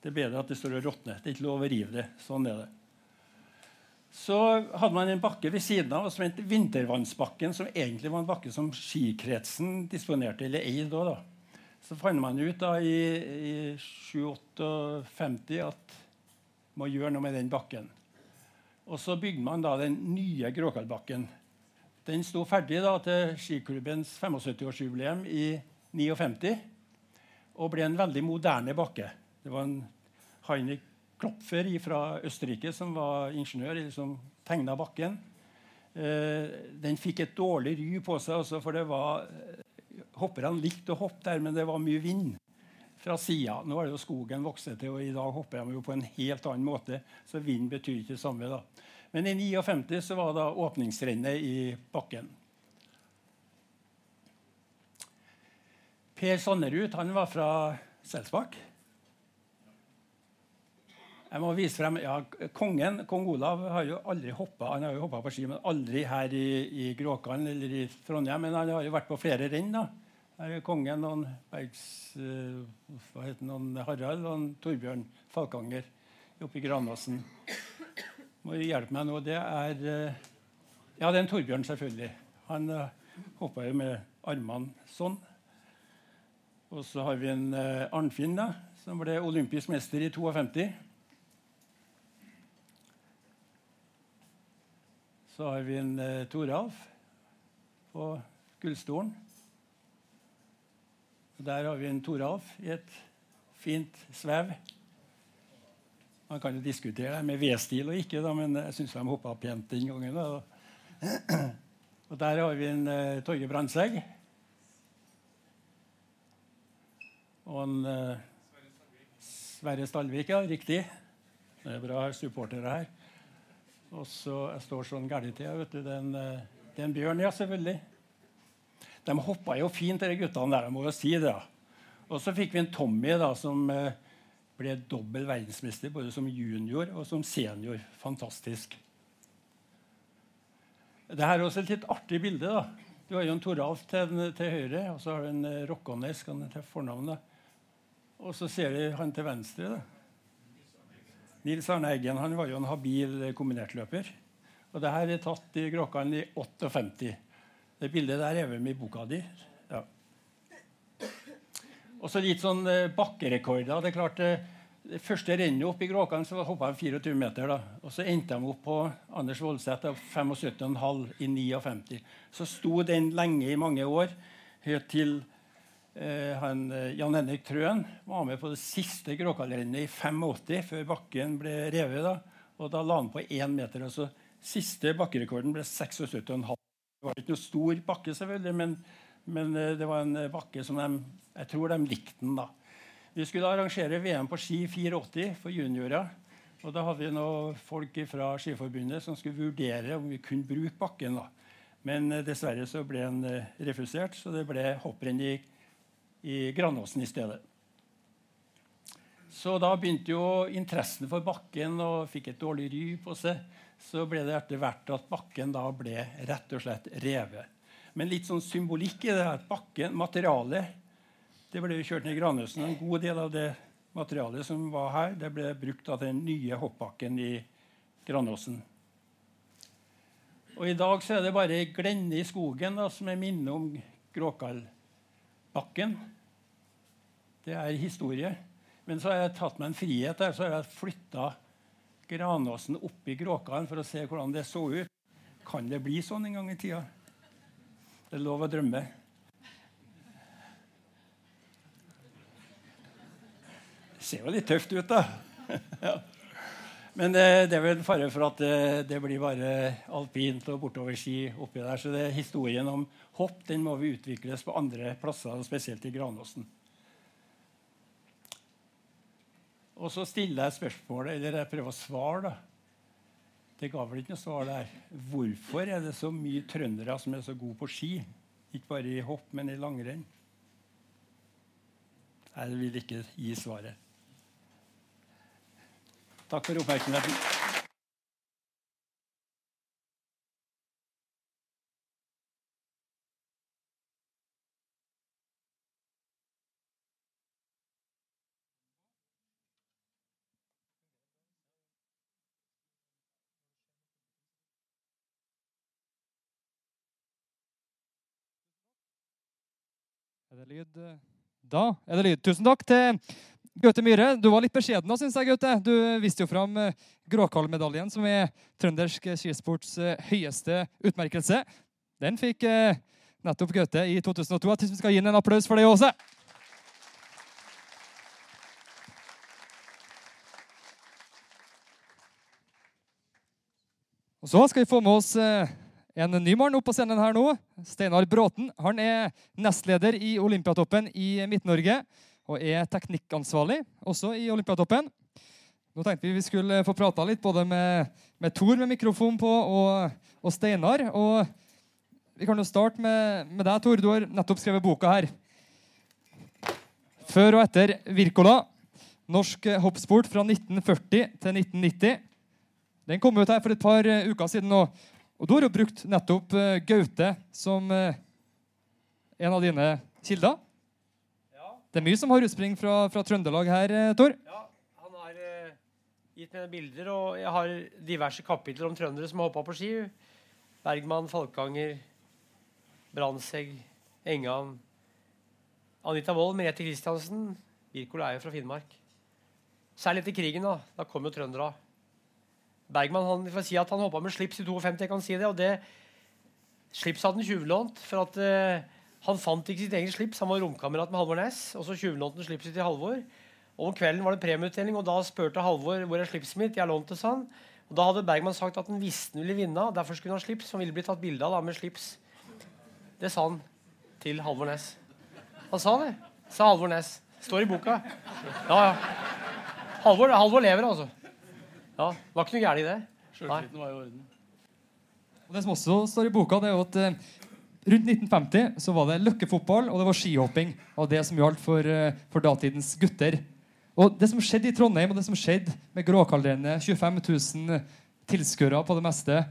Det er bedre at det står og råtner. Det er ikke lov å rive det. Sånn er det. Så hadde man en bakke ved siden av som het Vintervannsbakken, som egentlig var en bakke som skikretsen disponerte, eller eide da. Så fant man ut da i, i 57 at man må gjøre noe med den bakken. Og så bygde man da den nye Gråkallbakken. Den sto ferdig da til skiklubbens 75-årsjubileum i 59 og ble en veldig moderne bakke. Det var en Heinrich Klopfer fra Østerrike som var ingeniør, som tegna bakken. Eh, den fikk et dårlig ry på seg, også, for det var hopperne likte å hoppe der, men det var mye vind fra sida. Nå er det jo skogen vokste til, og i dag hopper de jo på en helt annen måte. Så vind betyr ikke det samme. da. Men i 59 så var det åpningsrennet i bakken. Per Sannerud han var fra Selsbakk. Jeg må vise frem, ja, Kongen, Kong Olav har jo aldri hoppa han har jo hoppa på ski, men aldri her i, i Gråkan eller i Trondheim. Men han har jo vært på flere renn. da. Her er kongen og Bergs, uh, hva heter noen Harald og Torbjørn Falkanger oppe i Granåsen. Må hjelpe meg nå. Det er uh, Ja, det er en Torbjørn, selvfølgelig. Han eh, hoppa jo med armene sånn. Og så har vi en Arnfinn, da, som ble olympisk mester i 52. Så har vi en Toralf på gullstolen. Der har vi en Toralf i et fint svev. Man kan jo diskutere det med V-stil og ikke, da, men jeg syns de hoppa pent den gangen. Da. Og der har vi en uh, Torgeir Brandtzæg. Og en uh, Sverre Stalvik, ja. Riktig. Det er bra supportere her. Og så Jeg står sånn galt til. vet du, Det er, en, en bjørn, ja, selvfølgelig. De hoppa jo fint, de guttene der. må jo si det. Og så fikk vi en Tommy da, som uh, ble dobbel verdensmester både som junior og som senior. Fantastisk. Dette er også et litt artig bilde. da. Du har jo en Toralf til, til, høyre, og så har du en uh, Rokkanes til fornavnet. Og så ser du han til venstre. da. Nils Arne Eggen han var jo en habil kombinertløper. Og det her er tatt i Gråkan i 58. Det bildet der er med i boka di. Ja. Og så litt sånn eh, bakkerekorder. Det er klart, eh, det første rennet opp i Gråkan så hoppa han 24 meter. da. Og så endte de opp på Anders Voldseth 75,5 i 59. Så sto den lenge i mange år, helt til Eh, han, eh, Jan Henrik Trøen var med på det siste Gråkallrennet i 85, før bakken ble revet. da, og Da la han på én meter. altså Siste bakkerekorden ble 76,5. Det var ikke noe stor bakke, selvfølgelig, men, men, eh, det var en bakke som de, jeg tror de likte den. da. Vi skulle arrangere VM på ski 84 for juniorer. Og da hadde vi noen folk fra Skiforbundet som skulle vurdere om vi kunne bruke bakken. da. Men dessverre så ble den refusert, så det ble hopprenn i i Granåsen i stedet. Så da begynte jo interessen for bakken og fikk et dårlig ry på seg. Så ble det etter hvert at bakken da ble rett og slett revet. Men litt sånn symbolikk i det her bakken, materialet Det ble kjørt ned i Granåsen. En god del av det materialet som var her, det ble brukt av den nye hoppbakken i Granåsen. Og I dag så er det bare ei glenne i skogen da, som er minne om Gråkallbakken. Det er historie. Men så har jeg tatt meg en frihet der, så har jeg flytta Granåsen oppi Gråkan for å se hvordan det så ut. Kan det bli sånn en gang i tida? Det er lov å drømme. Det ser jo litt tøft ut, da. (laughs) Men det, det, er vel fare for at det, det, blir bare alpint og bortoverski oppi der. Så historien om hopp den må vi utvikles på andre plasser, spesielt i Granåsen. Og så stiller jeg spørsmålet, eller jeg prøver å svare. da. Det ga vel ikke noe svar der. Hvorfor er det så mye trøndere som er så gode på ski? Ikke bare i hopp, men i langrenn? Jeg vil ikke gi svaret. Takk for oppmerksomheten. Det lyd? Da er det lyd. Tusen takk til Gaute Myhre. Du var litt beskjeden nå, syns jeg, Gaute. Du viste jo fram eh, Gråkallmedaljen, som er trøndersk skisports eh, høyeste utmerkelse. Den fikk eh, nettopp Gaute i 2002. Jeg syns vi skal gi ham en applaus for det også. Og Så skal vi få med oss en ny mann opp på scenen her nå. Steinar Bråten. Han er nestleder i Olympiatoppen i Midt-Norge og er teknikkansvarlig også i Olympiatoppen. Nå tenkte vi vi skulle få prata litt både med, med Tor med mikrofon på og, og Steinar. Og vi kan jo starte med, med deg, Tor. Du har nettopp skrevet boka her. Før og etter Wirkola. Norsk hoppsport fra 1940 til 1990. Den kom ut her for et par uker siden. og og du har jo brukt nettopp uh, Gaute som uh, en av dine kilder. Ja. Det er mye som har utspring fra, fra Trøndelag her, uh, Tor. Ja, han har gitt meg bilder, og jeg har diverse kapitler om trøndere som har hoppa på ski. Bergman, Falkanger, Brandtzæg, Engan, Anita Wold, Merete Christiansen. Wirkola er jo fra Finnmark. Særlig etter krigen. Da Da kom jo trøndere. Bergman han får si at han hoppa med slips i 52. Jeg kan si det, og det Slips hadde han tjuvlånt. For at uh, han fant ikke sitt eget slips. Han var romkamerat med Halvor Næss. Og så tjuvlånte han slipset til Halvor. Og Om kvelden var det premieutdeling, og da spurte Halvor hvor er slipset mitt. Jeg lånte, han. Og Da hadde Bergman sagt at han visste han ville vinne. Derfor skulle han ha slips. Han ville bli tatt bilde av da, med slips. Det sa han til Halvor Næss. Han sa det. Sa Halvor Næss. Står i boka. Ja, ja. Halvor, Halvor lever, altså. Ja, Det var ikke noe galt i det. Sjøltilliten var i orden. Og det som også står i boka, det er jo at eh, rundt 1950 så var det løkkefotball og det var skihopping Og det som gjaldt for, eh, for, datidens gutter. Og det som skjedde i Trondheim, og det som skjedde med Gråkallrennet, 25 000 tilskuere på det meste,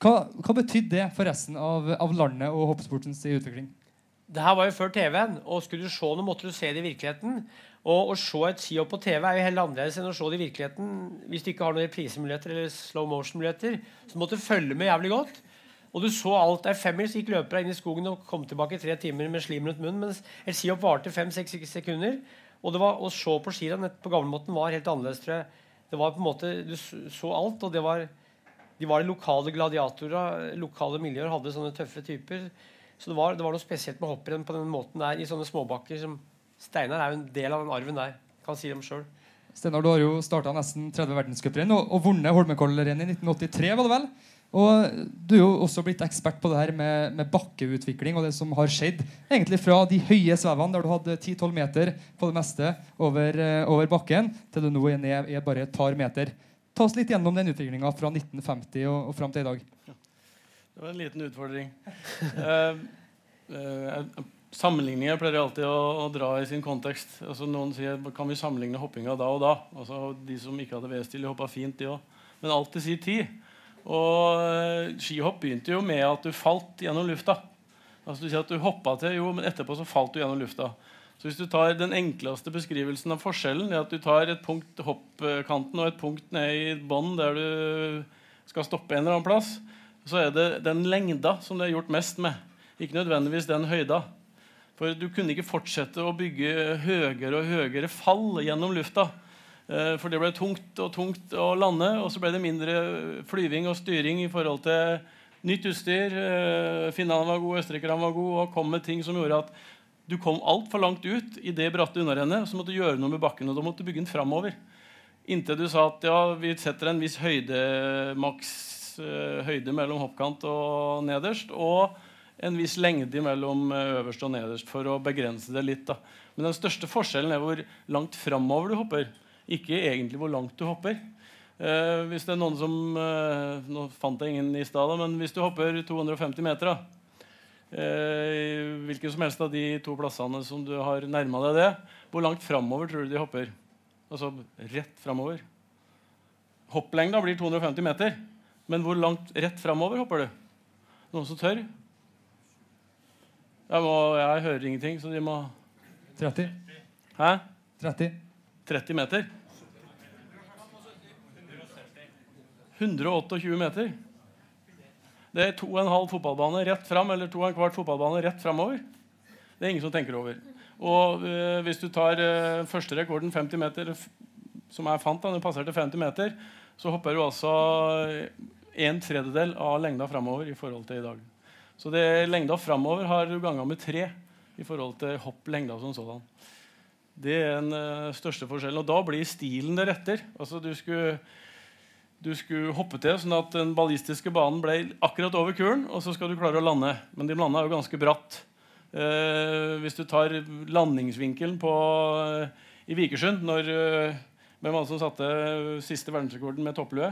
hva, hva betydde det for resten av, av landet og hoppsportens utvikling? Det her var jo før TV-en, og skulle du se noe, måtte du se det i virkeligheten. Og å se et skihopp på TV er jo helt annerledes enn å se det i virkeligheten. Hvis du ikke har noen reprisemuligheter eller slow motion-muligheter, så måtte du følge med jævlig godt. Og du så alt der femmil, så gikk løperne inn i skogen og kom tilbake i tre timer med slim rundt munnen. Mens et skihopp varte fem-seks sekunder. Og det var, å se på skirenn på gamlemåten var helt annerledes, tror jeg. Det var på en måte, Du så alt, og det var, de var de lokale gladiatorer. Lokale miljøer hadde sånne tøffe typer. Så det var, det var noe spesielt med hopprenn på den måten der i sånne småbakker som Steinar er jo en del av den arven der. Kan si dem sjøl. Steinar, du har jo starta nesten 30 verdenscuprenn og, og vunnet Holmenkollrennet i 1983. var det vel? Og Du er jo også blitt ekspert på det her med, med, bakkeutvikling og det som har skjedd egentlig fra de høye svevene, der du hadde 10-12 meter på det meste over, uh, over, bakken, til du nå er ned er bare et par meter. Ta oss litt gjennom den utviklinga fra 1950 og, og fram til i dag. Det var en liten utfordring. (laughs) uh, uh, Sammenligninger pleier jeg alltid å, å, dra i sin kontekst. Altså Noen sier kan vi sammenligne hoppinga da og da. Altså De som ikke hadde V-stil, hoppa fint, de òg. Men alt til sin tid. Og uh, skihopp begynte jo med at du falt gjennom lufta. Altså du sier at du hoppa til, jo, men etterpå så falt du gjennom lufta. Så hvis du tar Den enkleste beskrivelsen av forskjellen er at du tar et punkt hoppkanten og et punkt ned i bånn der du skal stoppe en eller annen plass, så er det den lengda som det er gjort mest med. Ikke nødvendigvis den høyda. For du kunne ikke fortsette å bygge høyere og høyere fall gjennom lufta. Eh, for det ble tungt og tungt å lande, og så ble det mindre flyving og styring i forhold til nytt utstyr. Eh, finnene var gode, østerrikerne var gode, og kom med ting som gjorde at du kom altfor langt ut i det bratte unnarennet, så måtte du gjøre noe med bakken. og da måtte du bygge den framover. Inntil du sa at ja, vi setter en viss høyde, maks eh, høyde mellom hoppkant og nederst. Og en viss lengde mellom eh, øverst og nederst for å begrense det litt. da. Men den største forskjellen er hvor langt framover du hopper. Ikke egentlig hvor langt du hopper. Eh, hvis det er noen som eh, Nå fant jeg ingen i stad, men hvis du hopper 250 meter da, eh, Hvilken som helst av de to plassene som du har nærma deg det, hvor langt framover tror du de hopper? Altså rett framover. Hopplengda blir 250 meter. Men hvor langt rett framover hopper du? Noen som tør? Jeg, må, jeg hører ingenting, så de må 30. Hæ? 30. 30 meter? 128 meter. Det er to og en halv fotballbane rett fram eller to og en kvart fotballbane rett framover. Det er ingen som tenker over. Og øh, hvis du tar øh, første rekorden 50 meter, som jeg fant, da, den passerte 50 meter, så hopper du altså en tredjedel av lengda framover i forhold til i dag. Så det lengda framover har du ganga med tre i forhold til hopplengda som sådan. Det er den uh, største forskjellen. Og da blir stilen deretter. Altså, du skulle, du skulle hoppe til sånn at den ballistiske banen ble akkurat over kulen, og så skal du klare å lande. Men de landa jo ganske bratt. Uh, hvis du tar landingsvinkelen på, uh, i Vikersund når, eh, Hvem var det som satte siste verdensrekorden med topplue?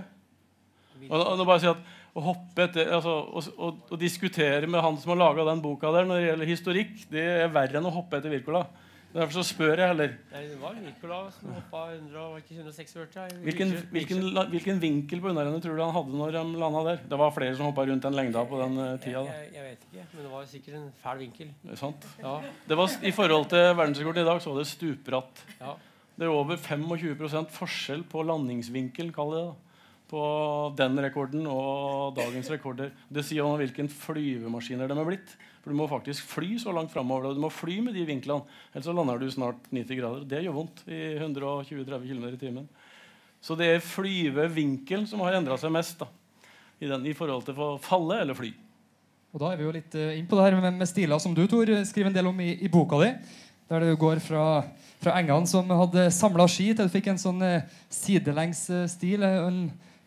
Og, og, nå bare si at å hoppe etter, altså, å, å, å diskutere med han som har laga den boka der når det gjelder historikk, det er verre enn å hoppe etter Wirkola. Derfor så spør jeg heller. Nei, det var Wirkola som hoppa 100, var 146 ja, Hvilken, hvilken, hvilken vinkel på unnarennet tror du han hadde når han landa der? Det var flere som hoppa rundt den lengda på den eh, tida. da. Jeg, jeg vet ikke, men det var sikkert en fæl vinkel. Det er sant. Ja, Det var, I forhold til verdensrekorden i dag så var det stupbratt. ja. Det er over 25% forskjell på landingsvinkel kall det, da, på den rekorden og dagens rekorder. Det sier om hvilken flyvemaskiner de er blitt. For Du må faktisk fly så langt framover. Og du må fly med de vinklene. Ellers så lander du snart 90 grader. Det gjør vondt i 120-30 km i timen. Så det er flyvevinkelen som har endra seg mest da, i, den, i forhold til å falle eller fly. Og da er vi jo litt eh, inn på det her med, med stiler som du, Tor, skriver en del om i, i boka di. Der det går fra, fra engene som hadde samla ski, til du fikk en sånn eh, sidelengs eh, stil. En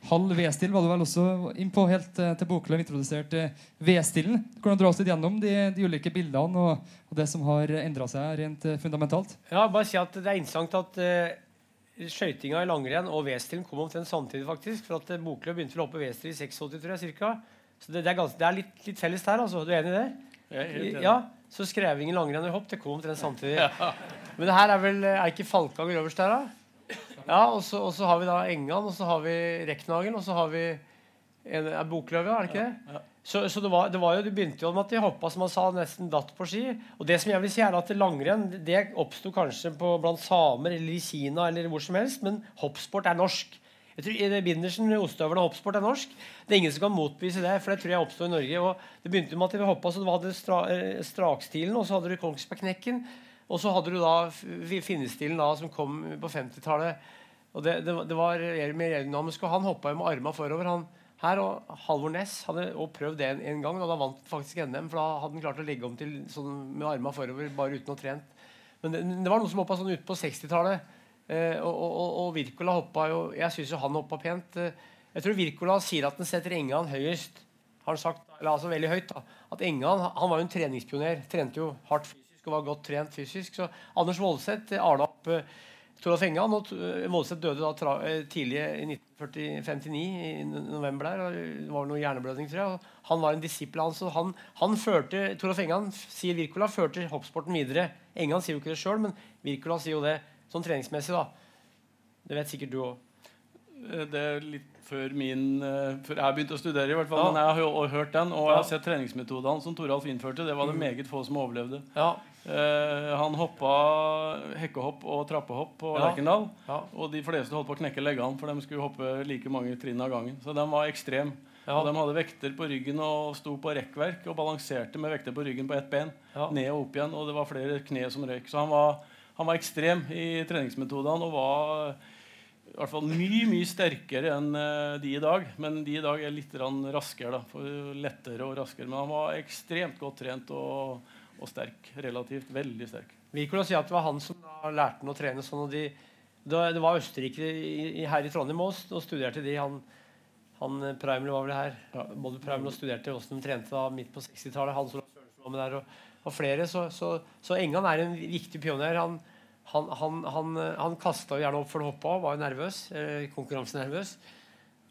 halv V-stil var du vel også inn på helt eh, til Boklöv introduserte eh, V-stilen. Du kan dra oss litt gjennom de, de ulike bildene og, og det som har endra seg rent eh, fundamentalt. Ja, bare si at Det er interessant at uh, skøytinga i langrenn og V-stilen kom omtrent samtidig. faktisk, for at uh, Boklöv begynte å hoppe V-stil i 86, tror jeg, cirka. Så det, det er, ganske, det er litt, litt felles der. altså. Du er enig i det? Enig. Ja, Så skrevingen langrenn og hopp det kom omtrent samtidig. (laughs) Men det her er vel Er ikke Falkanger øverst der, da? Ja, og så, og så har vi da Engan, og så har vi Reknagen, og så har vi en, er Boklöv, ja, er det ikke det? Så, så det, var, det var jo, det begynte jo med at de hoppa som han sa, nesten datt på ski. Og det som jeg vil si er at langrenn det oppsto kanskje på, blant samer eller i Kina eller hvor som helst, men hoppsport er norsk. Jeg tror Bindersen, ostehøvel og hoppsport er norsk. Det er ingen som kan motbevise det, for det tror jeg oppstod i Norge. Og det begynte med at de hoppa, så du hadde stra, eh, strakstilen, og så hadde du Kongsbergknekken. Og så hadde du da finnestilen da, som kom på 50-tallet. Og det, det, det var mer aerodynamisk, og han hoppa med arma forover. han her, og Halvor Ness hadde prøvd det en, en gang, og da vant faktisk NM. For da hadde han klart å legge om til sånn med arma forover bare uten å ha trent. Men det, det var noen som hoppa sånn ut på 60-tallet. Eh, og, og, og- Virkola hoppa jo Jeg syns jo han hoppa pent. Jeg tror Virkola sier at han setter Engan høyest. Har han sagt, eller altså veldig høyt da, at Engan han var jo en treningspioner. Trente jo hardt fysisk og var godt trent fysisk. Så Anders Voldseth arla opp eh, Toralf Engan. Og eh, Voldseth døde da eh, tidlig i 1959, i november der. Det var noe hjerneblødning, tror jeg. og Han var en disippel av han, så han, han førte Toralf Engan, sier Wirkola, førte hoppsporten videre. Engan sier jo ikke det sjøl, men Wirkola sier jo det sånn treningsmessig. da. Det vet sikkert du òg. Eh, Det er litt før min eh, Før jeg begynte å studere, i hvert fall. Ja. Men jeg har hørt den, og jeg har sett treningsmetodene som Toralf innførte. Det var det meget få som overlevde. Ja. Eh, han hoppa hekkehopp og trappehopp på Ja. Lerkendal. Ja. Og de fleste holdt på å knekke leggene, for de skulle hoppe like mange trinn av gangen. Så de var ekstreme. Ja. Og de hadde vekter på ryggen og sto på rekkverk og balanserte med vekter på ryggen på ett ben. Ned og opp igjen, og det var flere kne som røyk. Så han var, han var ekstrem i treningsmetodene og var i hvert fall mye mye sterkere enn eh, de i dag. Men de i dag er litt raskere. da, for Lettere og raskere. Men han var ekstremt godt trent og, og sterk. Relativt veldig sterk. Wirkola sier at det var han som da lærte han å trene sånn. og de Det, var Østerrike i, her i Trondheim også, og studerte de. Han, han eh, var vel her. Ja, både primel og studerte hvordan de trente da midt på 60-tallet. Han som var med der, og, og flere. Så, så, så, Engan er en viktig pioner. Han, han, han, han, han kasta gjerne opp for å hoppe av, var jo nervøs. Eh, konkurransenervøs.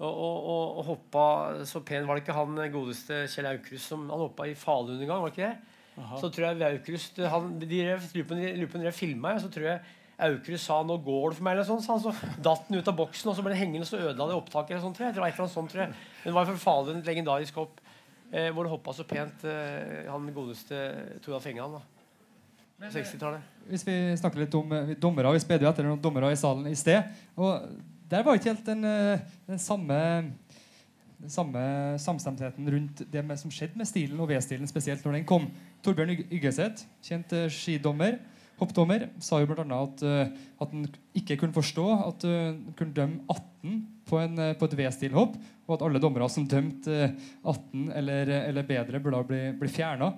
Og, og, og, hoppa så pen var det ikke han godeste Kjell Aukrust som han hoppa i Falun en gang? var det ikke det? Aha. Så tror jeg Aukrust han, de, på dere filma, så tror jeg Aukrust sa 'nå går det for meg', eller sånn, så han så datt den ut av boksen, og så ble den hengende så ødela det opptaket. eller sånt, tror jeg. Det var et eller annet sånt, tror jeg. Men det var for Falun et legendarisk hopp eh, hvor det hoppa så pent eh, han godeste Toralf Engan. da. 60-tallet. Hvis vi snakker litt om eh, dommere, vi spedde jo etter noen dommere i salen i sted. og Der var ikke helt den, eh, den samme den samme samstemtheten rundt det med, som skjedde med stilen og V-stilen, spesielt når den kom. Torbjørn Yggeseth, kjent eh, skidommer, hoppdommer, sa jo bl.a. at, at han ikke kunne forstå at han kunne dømme 18 på, en, på et V-stilhopp, og at alle dommere som dømte 18 eller, eller bedre, burde bli, bli fjerna.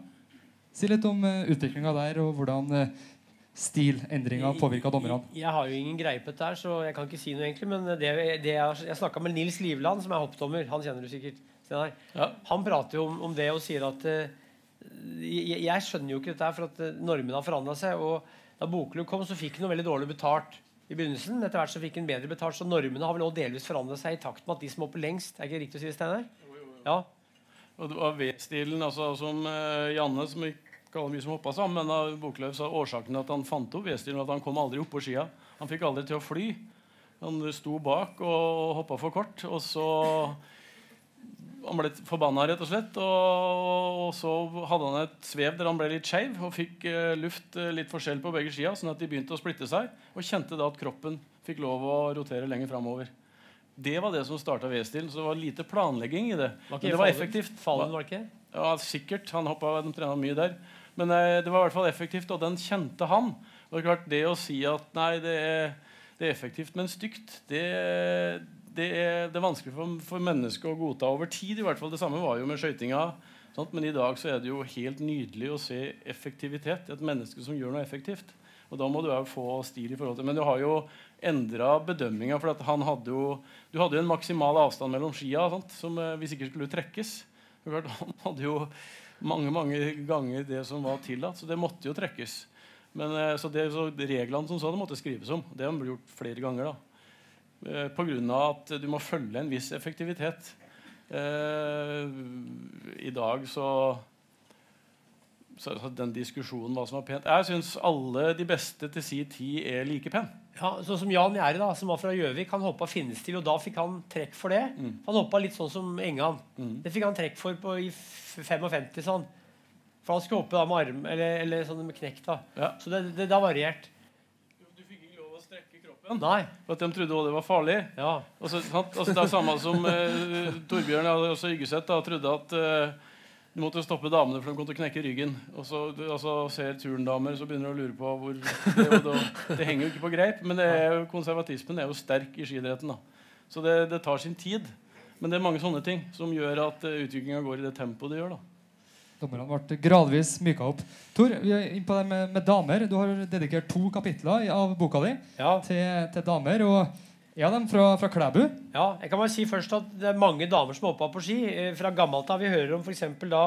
Si litt om uh, eh, utviklinga der, og hvordan uh, stilendringa påvirka dommerne. Jeg, jeg, har jo ingen greie på dette, her, så jeg kan ikke si noe egentlig. Men det, det jeg, jeg snakka med Nils Livland, som er hoppdommer. Han kjenner du sikkert. Ja. Han prater jo om, om, det og sier at uh, jeg, jeg, skjønner jo ikke dette her, for at normene har forandra seg. og Da Bokelund kom, så fikk han noe veldig dårlig betalt i begynnelsen. Etter hvert så fikk han bedre betalt, så normene har vel også delvis forandra seg i takt med at de som hopper lengst Er ikke det riktig å si det, Steinar? Ja. Og det var V-stilen, altså, som uh, Janne, som ikke alle mye som hoppa sammen, men Bokløv sa årsaken til at han fant opp V-stilen, at han kom aldri opp på skia. Han fikk aldri til å fly. Han sto bak og hoppa for kort. Og så Han ble forbanna, rett og slett. Og, og, så hadde han et svev der han ble litt skeiv og fikk uh, luft uh, litt forskjell på begge skia, sånn at de begynte å splitte seg. Og kjente da at kroppen fikk lov å rotere lenger framover. Det var det som starta V-stilen. Så det var lite planlegging i det. Men det var effektivt. Fallen var ikke? Ja, Sikkert. Han hoppa, de trena mye der. Men eh, det var i hvert fall effektivt, og den kjente han. Og det er klart, det å si at nei, det er, det er effektivt, men stygt, det, det, er, det er vanskelig for, for mennesket å godta over tid. i hvert fall Det samme var jo med skøytinga. Men i dag så er det jo helt nydelig å se effektivitet. Et menneske som gjør noe effektivt. Og da må du òg få stil i forhold til Men du har jo endra bedømminga. For han hadde jo, du hadde jo en maksimal avstand mellom skia sant, som eh, hvis ikke skulle trekkes. Han hadde jo mange mange ganger det som var tillatt, så det måtte jo trekkes. Men, eh, så, det, så Reglene som så, det måtte skrives om. Det har ble gjort flere ganger. da. Eh, Pga. at du må følge en viss effektivitet. Eh, I dag så så den diskusjonen hva som var pent Jeg syns alle de beste til si tid er like pen. Ja, sånn som Jan Gjære, da, som var fra Gjøvik, han hoppa finnestil, og da fikk han trekk for det. Mm. Han hoppa litt sånn som Engan. Mm. Det fikk han trekk for på, i 55. sånn. For han skulle hoppe da med arm eller, eller sånn med knekt. da. Ja. Så det, det, det har variert. Du fikk ikke lov å strekke kroppen? Nei. For at de trodde også det var farlig? Ja. Altså, altså, det er samme som eh, Torbjørn altså Yggeseth trodde at eh, du måtte stoppe damene, for de kom til å knekke ryggen. Og så altså, ser turndamer, så begynner du å lure på hvor Det, det, det henger jo ikke på greip. Men er, konservatismen er jo sterk i skidretten. Da. Så det, det, tar sin tid. Men det er mange sånne ting som gjør at uh, utviklinga går i det tempoet det gjør. da. Dommerne ble gradvis myka opp. Tor, vi er inne på det med, med, damer. Du har dedikert to kapitler av boka di ja. til, til damer. og ja, dem fra, fra Klæbu. Ja, jeg kan bare si først at Det er mange damer som hoppa på ski. Eh, fra gammelt av. Vi hører om f.eks. da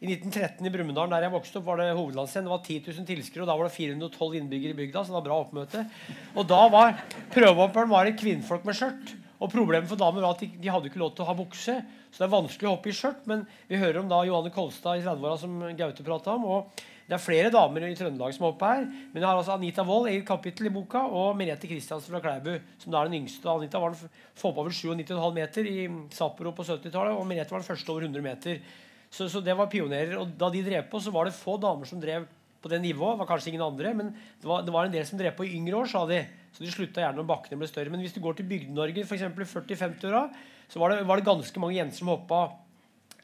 i 1913 i Brumunddal, der jeg vokste opp, var det hovedlandsscenen. Det var 10 000 tilskuere, og da var det 412 innbyggere i bygda. så det var bra oppmøte. Og da var prøvehopperen var det kvinnfolk med skjørt. Og problemet for damer var at de, de hadde ikke lov til å ha bukse. Så det er vanskelig å hoppe i skjørt. Men vi hører om da Johanne Kolstad i 30-åra som Gaute prata om. og det er flere damer i Trøndelag som er oppe her. Men jeg har altså Anita Wold eget kapittel i boka, og Merete Kristiansen fra Klæbu, som da er den yngste. Anita var den hoppa over 97,5 meter i Sapporo på 70-tallet, og Merete var den første over 100 meter. Så, så, det var pionerer. Og da de drev på, så var det få damer som drev på det nivået. Det var kanskje ingen andre, men det var, det var en del som drev på i yngre år, sa de. Så de slutta gjerne når bakkene ble større. Men hvis du går til Bygde-Norge, f.eks. i 40-50-åra, så var det, var det, ganske mange jenter som hoppa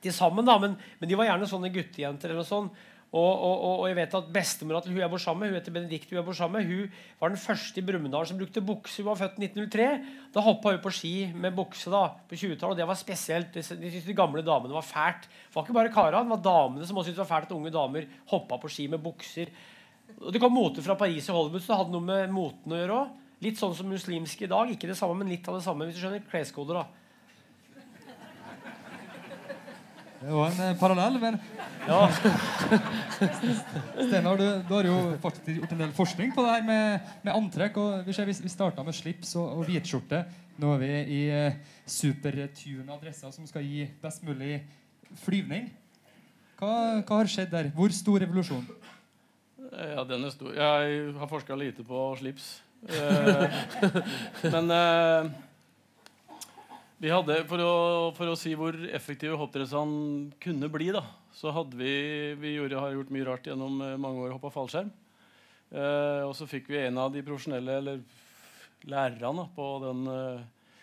til sammen. da, men, men, de var gjerne sånne guttejenter. eller noe. Og, og, og, jeg vet at Bestemora til hun jeg bor sammen med, hun heter Benedikt, hun jeg bor sammen med, hun var den første i Brumunddal som brukte bukse. Hun var født i 1903. Da hoppa hun på ski med bukse da, på 20-tallet. og Det var spesielt. De syntes de gamle damene var fælt. Det var ikke bare karene, det var damene som også syntes det var fælt at unge damer hoppa på ski med bukser. Og Det kom mote fra Paris og Hollywood, så det hadde noe med moten å gjøre òg. Litt sånn som muslimske i dag. Ikke det samme, men litt av det samme. hvis du skjønner kleskoder da. Det var en eh, parallell, men Ja, (laughs) Steinar, du, du har jo faktisk gjort en del forskning på det her med, med antrekk. og Vi, ser, vi, vi starta med slips og, og hvitskjorte. Nå er vi i eh, supertuna dresser som skal gi best mulig flyvning. Hva, hva har skjedd der? Hvor stor revolusjon? Ja, den er stor. Jeg har forska lite på slips. Eh, (laughs) men eh, vi hadde, for å, for å si hvor effektive hoppdressene kunne bli, da, så hadde vi Vi gjorde, har gjort mye rart gjennom eh, mange år, hoppa fallskjerm. Eh, og så fikk vi en av de profesjonelle eller lærerne på, den, eh,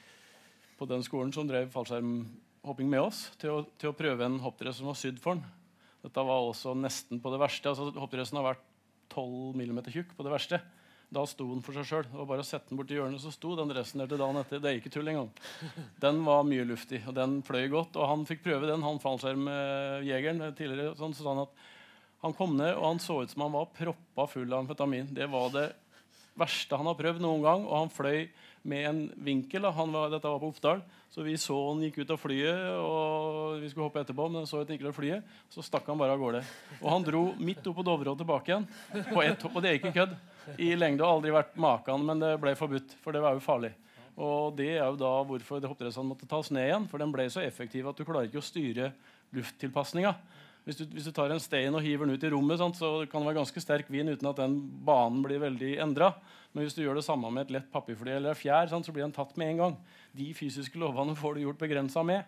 på den skolen som drev fallskjermhopping med oss, til å, til å prøve en hoppdress som var sydd for den. Dette var også nesten på det verste. altså Hoppdressen har vært 12 mm tjukk på det verste. Da sto den for seg sjøl. Bare å sette den bort i hjørnet, så sto den dressen der til dagen etter. Det er ikke tull engang. Den var mye luftig, og den fløy godt. Og han fikk prøve den, han fallskjermjegeren tidligere. Sånn, så sa han at han kom ned, og han så ut som han var proppa full av amfetamin. Det var det verste han har prøvd noen gang. Og han fløy med en vinkel. Var, dette var på Oppdal. Så vi så han gikk ut av flyet, og vi skulle hoppe etterpå. Men så det flyet, så stakk han bare av gårde. Og han dro midt opp på Dovre og tilbake igjen. På ett og det er ikke kødd. I lengde har aldri vært maken, men det ble forbudt. For det var jo farlig. Og det er jo da hvorfor hoppdressene måtte tas ned igjen. For den ble så effektiv at du klarer ikke å styre lufttilpasninga. Hvis du, hvis du, tar en stein og hiver den ut i rommet, sant, så kan det være ganske sterk vind uten at den banen blir veldig endra. Men hvis du gjør det samme med et lett papirfly eller fjær, sant, så blir den tatt med en gang. De fysiske lovene (laughs) får du gjort begrensa med.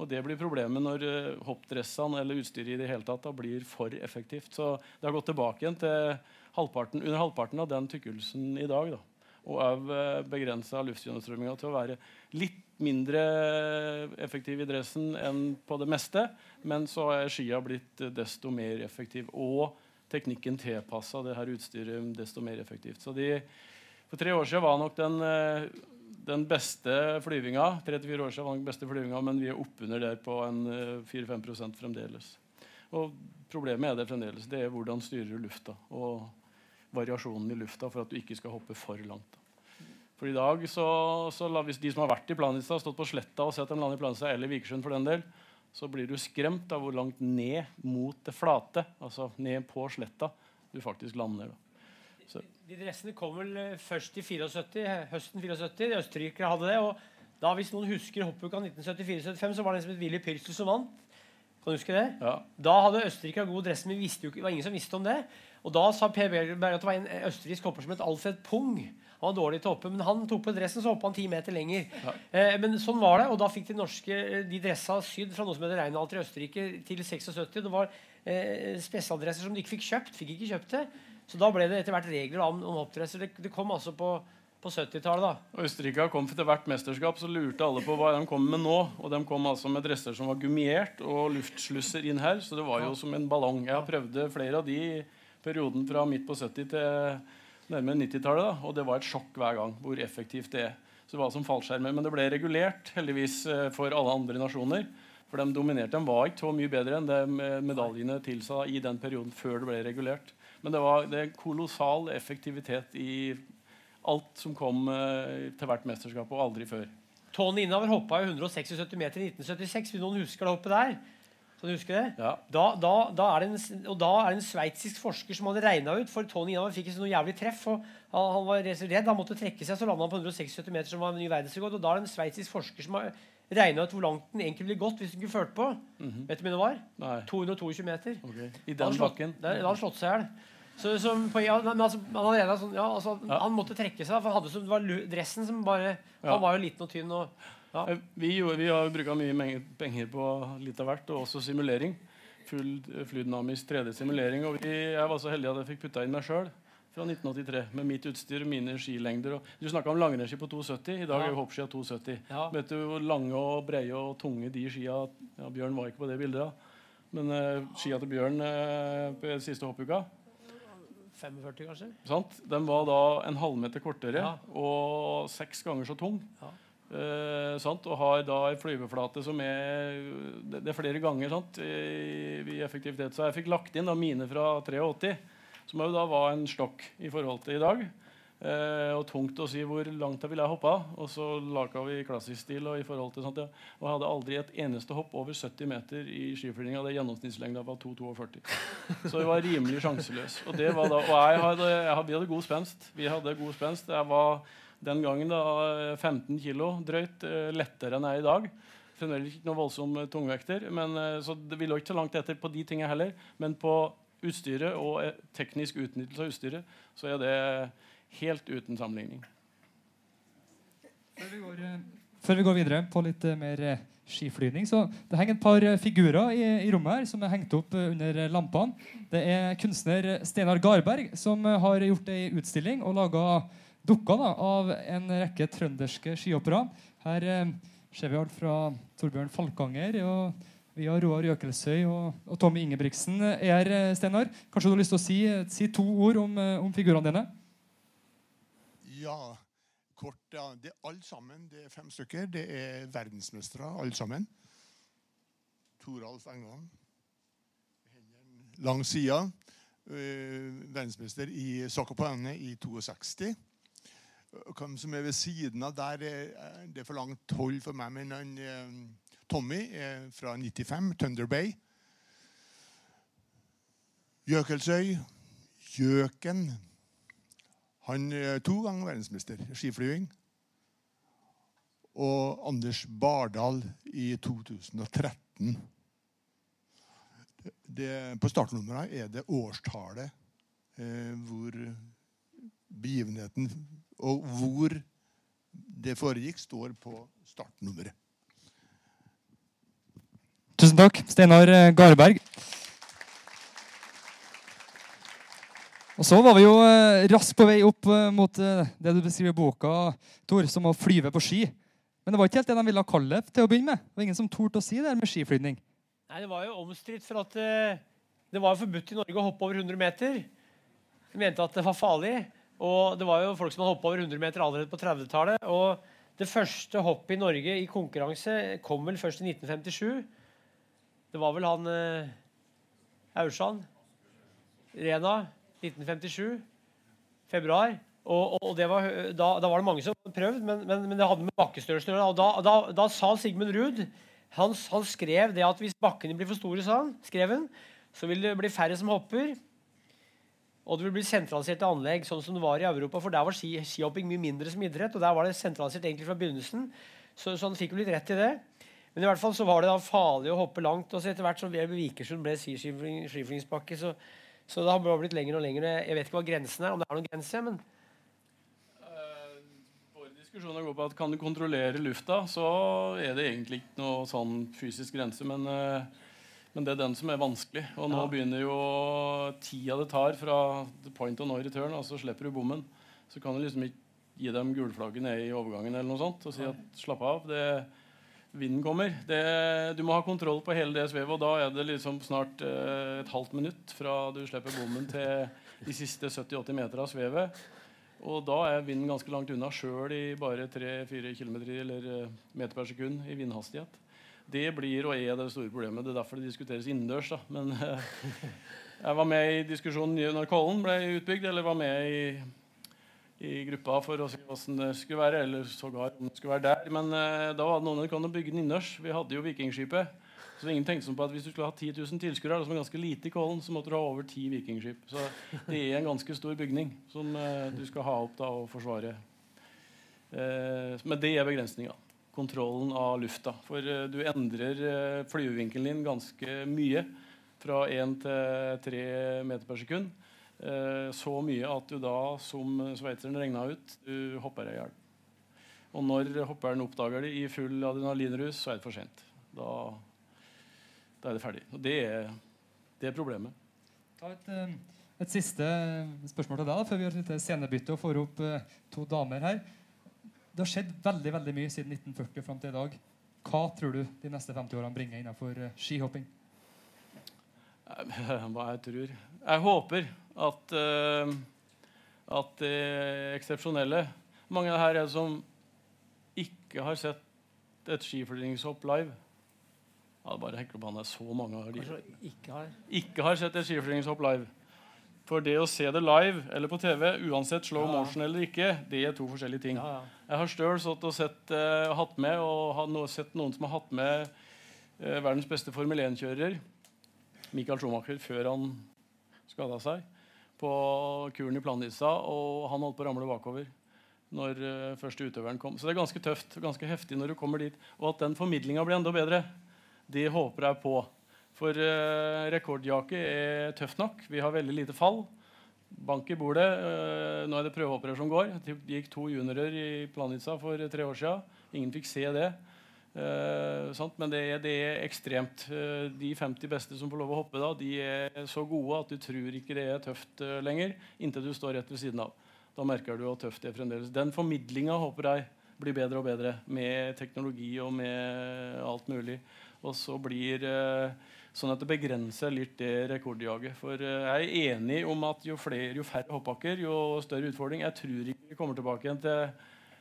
Og det blir problemet når uh, hoppdressene eller utstyret i det hele tatt da, blir for effektivt. Så det har gått tilbake igjen til halvparten, under halvparten av den tykkelsen i dag. Da. Og òg uh, begrensa luftgjennomstrømminga til å være litt mindre effektiv i dressen enn på det meste. Men så er skia blitt desto mer effektiv. Og teknikken tilpassa det her utstyret desto mer effektivt. Så de, for tre år siden var nok den, den beste flyvinga. 3-4 år siden var den beste flyvinga, men vi er oppunder der på en 4-5% fremdeles. Og problemet er det fremdeles. Det er hvordan styrer du lufta. Og variasjonen i lufta for at du ikke skal hoppe for langt. For i dag, så, så Hvis de som har vært i Planica, stått på sletta og sett en land i Planica, eller Vikersund for den del, så blir du skremt av hvor langt ned mot det flate, altså ned på sletta, du faktisk lander. Så. De dressene kom vel først i 74, høsten 74. Østerrikere hadde det. og da, Hvis noen husker hoppuka 1974-75, så var det en som et Willy Pyrzel som vant. Kan du huske det? Ja. Da hadde Østerrike god dress, men det var ingen som visste om det. Og da sa Per Berg at det var en østerriksk hopper som het Alfred Pung. Han var dårlig til å hoppe, men han tok på dressen, så hoppa han ti meter lenger. Ja. Eh, men sånn var det, og da fikk de norske de dressa sydd fra noe som heter Reinalter i Østerrike til 76. Det var eh, spesialdresser som de ikke fikk kjøpt. Fikk ikke kjøpt det. Så da ble det etter hvert regler om, om hoppdresser. Det, det, kom altså på, på 70-tallet. Og Østerrike kom til hvert mesterskap, så lurte alle på hva de kom med nå. Og de kom altså med dresser som var gummiert, og luftslusser inn her. Så det var jo som en ballong. Jeg har prøvd flere av de i perioden fra midt på 70 til nærmere 90-tallet. Og det var et sjokk hver gang hvor effektivt det. Så var som fallskjermer. Men det ble regulert heldigvis for alle andre nasjoner. For de dominerte. De var ikke så mye bedre enn det medaljene tilsa i den perioden før det ble regulert. Men det var det kolossal effektivitet i alt som kom til hvert mesterskap, og aldri før. Tony innaver hoppa jo 176 meter i 1976. Vil noen husker det hoppet der? Kan du huske det? Ja. Da, da, da, er det en, og da er det en sveitsisk forsker som hadde regna ut For Tony Inhaver fikk ikke noe jævlig treff. og Han, han var redd, han måtte trekke seg, så landa han på 176 meter, som var en ny verdensrekord. Og da er det en sveitsisk forsker som har regna ut hvor langt den egentlig ville gått hvis den ikke førte på. Mm -hmm. Vet du hvor det var? Nei. 222 meter. Okay. I den bakken? Da hadde han slått seg i hjel. Så, som, på, ja, altså, han, sånn, ja, altså, ja. han måtte trekke seg, for han hadde, det var dressen som bare Han var jo liten og tynn. og ja. Vi, vi, har bruka mye penger på litt av hvert, og også simulering. Full flydynamisk 3D-simulering. Og vi, jeg var så heldig at jeg fikk putta inn meg sjøl fra 1983 med mitt utstyr mine skilengder. Du snakka om langrennsski på 270. I dag er jo hoppskia 270. Ja. Vet du hvor lange og brede og tunge de skia ja, Bjørn var ikke på det bildet. Men uh, skia til Bjørn uh, på siste hoppuka 45, kanskje? Sant? Den var da en halvmeter kortere og seks ganger så tung. Eh, og har da en flyveflate som er Det, det er flere ganger sant, i, i, effektivitet. Så jeg fikk lagt inn da mine fra 83, som jo da var en stokk i forhold til i dag. Eh, og tungt å si hvor langt jeg ville hoppa. Og så laga vi klassisk stil. Og i forhold til sånt, ja. og jeg hadde aldri et eneste hopp over 70 meter i skiflyginga. Det gjennomsnittslengda var 2,42. Så jeg var rimelig sjanseløs. Og, det var da, og jeg hadde, jeg, vi hadde god spenst. Vi hadde god spenst. Jeg var den gangen da 15 kilo drøyt eh, lettere enn jeg er i dag. Fremdeles ikke noe voldsom tungvekter. Men, eh, så vi lå ikke så langt etter på de tingene heller. Men på utstyret og eh, teknisk utnyttelse av utstyret så er det helt uten sammenligning. Før vi går, eh, før vi går videre på litt eh, mer skiflyvning, så det henger et par eh, figurer i, i rommet her som er hengt opp eh, under eh, lampene. Det er kunstner Steinar Garberg som eh, har gjort ei utstilling og laga dukker da, av en rekke trønderske skihoppere. Her eh, ser vi alt fra Torbjørn Falkanger og vi har Roar Jøkelsøy og, og Tommy Ingebrigtsen er her, eh, Steinar. Kanskje du har lyst til å si, si to ord om, eh, om figurene dine? Ja, kort. Ja. Det er alle sammen. Det er fem stykker. Det er verdensmestere, alle sammen. Toralf Engan. Langs sida. Uh, verdensmester i Sakopane i 62. Hvem som er ved siden av der, er, det er for langt hold for meg. Men han, eh, Tommy fra 95, Thunder Bay. Jøkelsøy. Gjøken. Han er to ganger verdensmester i skiflyving. Og Anders Bardal i 2013. Det, det, på startnumrene er det årstallet eh, hvor begivenheten og hvor det foregikk, står på startnummeret. Tusen takk, Steinar eh, Garberg. Og så var vi jo eh, raskt på vei opp eh, mot det du beskriver i boka, Tor, som å flyve på ski. Men det var ikke helt det de ville kalle det til å begynne med. Det var ingen som torde å si det her med skiflygning. Nei, Det var jo omstridt, for at det var forbudt i Norge å hoppe over 100 meter. De mente at det var farlig. Og det var jo folk som hadde hoppet over 100 meter allerede på 30-tallet. Og det første hoppet i Norge i konkurranse kom vel først i 1957. Det var vel han eh, Aursand. Rena. 1957. Februar. Og, og, og var, da, da var det mange som prøvde, men, men, men det hadde med bakkestørrelsen å gjøre. Da, da, da sa Sigmund Ruud han, han skrev det at hvis bakkene blir for store, sa han, skrev han, så vil det bli færre som hopper. Og det vil bli sentraliserte anlegg, sånn som det var i Europa. For der var ski, skihopping mye mindre som idrett, og der var det sentralisert egentlig fra begynnelsen. Så, så han fikk jo litt rett i det. Men i hvert fall så var det da farlig å hoppe langt. Og så etter hvert som Vikersund ble skiflygingsbakke, så, så det har blitt lenger og lenger. Jeg vet ikke hva grensen er, om det er noen grense, men Eh, diskusjoner går på at kan du kontrollere lufta, så er det egentlig ikke noe sånn fysisk grense. Men, eh, men det er den som er vanskelig. Og nå Ja. begynner jo tida det tar fra the point of no return, og så slipper du bommen. Så kan du liksom ikke gi dem gulflagget ned i overgangen eller noe sånt og si at slapp av. det Vinden kommer. Det, du må ha kontroll på hele det svevet, og da er det liksom snart eh, et halvt minutt fra du slipper bommen til de siste 70-80 meter av svevet. Og da er vinden ganske langt unna, sjøl i bare 3-4 km eller eh, meter per sekund i vindhastighet. Det blir og er det store problemet. Det er derfor det diskuteres innendørs. Men eh, jeg var med i diskusjonen når Kollen ble utbygd, eller var med i, i gruppa for å si hvordan det skulle være, eller sågar om det skulle være der. Men eh, da var det noen som kunne bygge den innendørs. Vi hadde jo Vikingskipet. Så ingen tenkte sånn på at Hvis du skulle ha 10 000 tilskuere, som er ganske lite i Kollen, så måtte du ha over ti vikingskip. Så det er en ganske stor bygning som eh, du skal ha opp da og forsvare. Men det er begrensninga. Kontrollen av lufta. For eh, du endrer eh, flyvevinkelen din ganske mye. Fra 1 til 3 meter per sekund. Eh, så mye at du da, som sveitseren regna ut, du hopper i hjel. Og når hopperen oppdager det i full adrenalinrus, så er det for sent. Da, da er det ferdig. Og det er, det er problemet. Ta et, et siste spørsmål til deg da, før vi gjør et lite scenebytte og får opp to damer her. Det har skjedd veldig veldig mye siden 1940 og fram til i dag. Hva tror du de neste 50 årene bringer innenfor eh, skihopping? Hva jeg tror Jeg håper at, eh, at det eksepsjonelle Mange av det her er som ikke har sett et skiflygingshopp live. Jeg bare hekler opp er Så mange av de ikke har ikke har sett et skiflygingshopp live. For det å se det live eller på TV, uansett slow motion eller ikke, det er to forskjellige ting. Ja, ja. Jeg har sjøl og sett, uh, hatt med, og har no sett noen som har hatt med uh, verdens beste Formel 1-kjører, Michael Schumacher, før han skada seg, på kuren i Planica, og han holdt på å ramle bakover når uh, første utøveren kom. Så det er ganske tøft ganske heftig når du kommer dit. Og at den formidlinga blir enda bedre, det håper jeg på. For uh, rekordjaket er tøft nok. Vi har veldig lite fall. Bank i bordet. Uh, nå er det prøveoperasjon går. Det gikk to juniorer i Planica for tre år siden. Ingen fikk se det. Uh? Men det er, det er ekstremt. Eh, de 50 beste som får lov å hoppe, da, de er så gode at du tror ikke det er tøft eh, lenger, inntil du står rett ved siden av. Da merker du at tøft det er fremdeles. Den formidlinga håper jeg blir bedre og bedre med teknologi og med alt mulig. Og så blir eh, sånn at det begrenser litt det rekordjaget. For eh, jeg er enig om at jo flere, jo færre hoppbakker, jo større utfordring. Jeg tror ikke vi kommer tilbake igjen til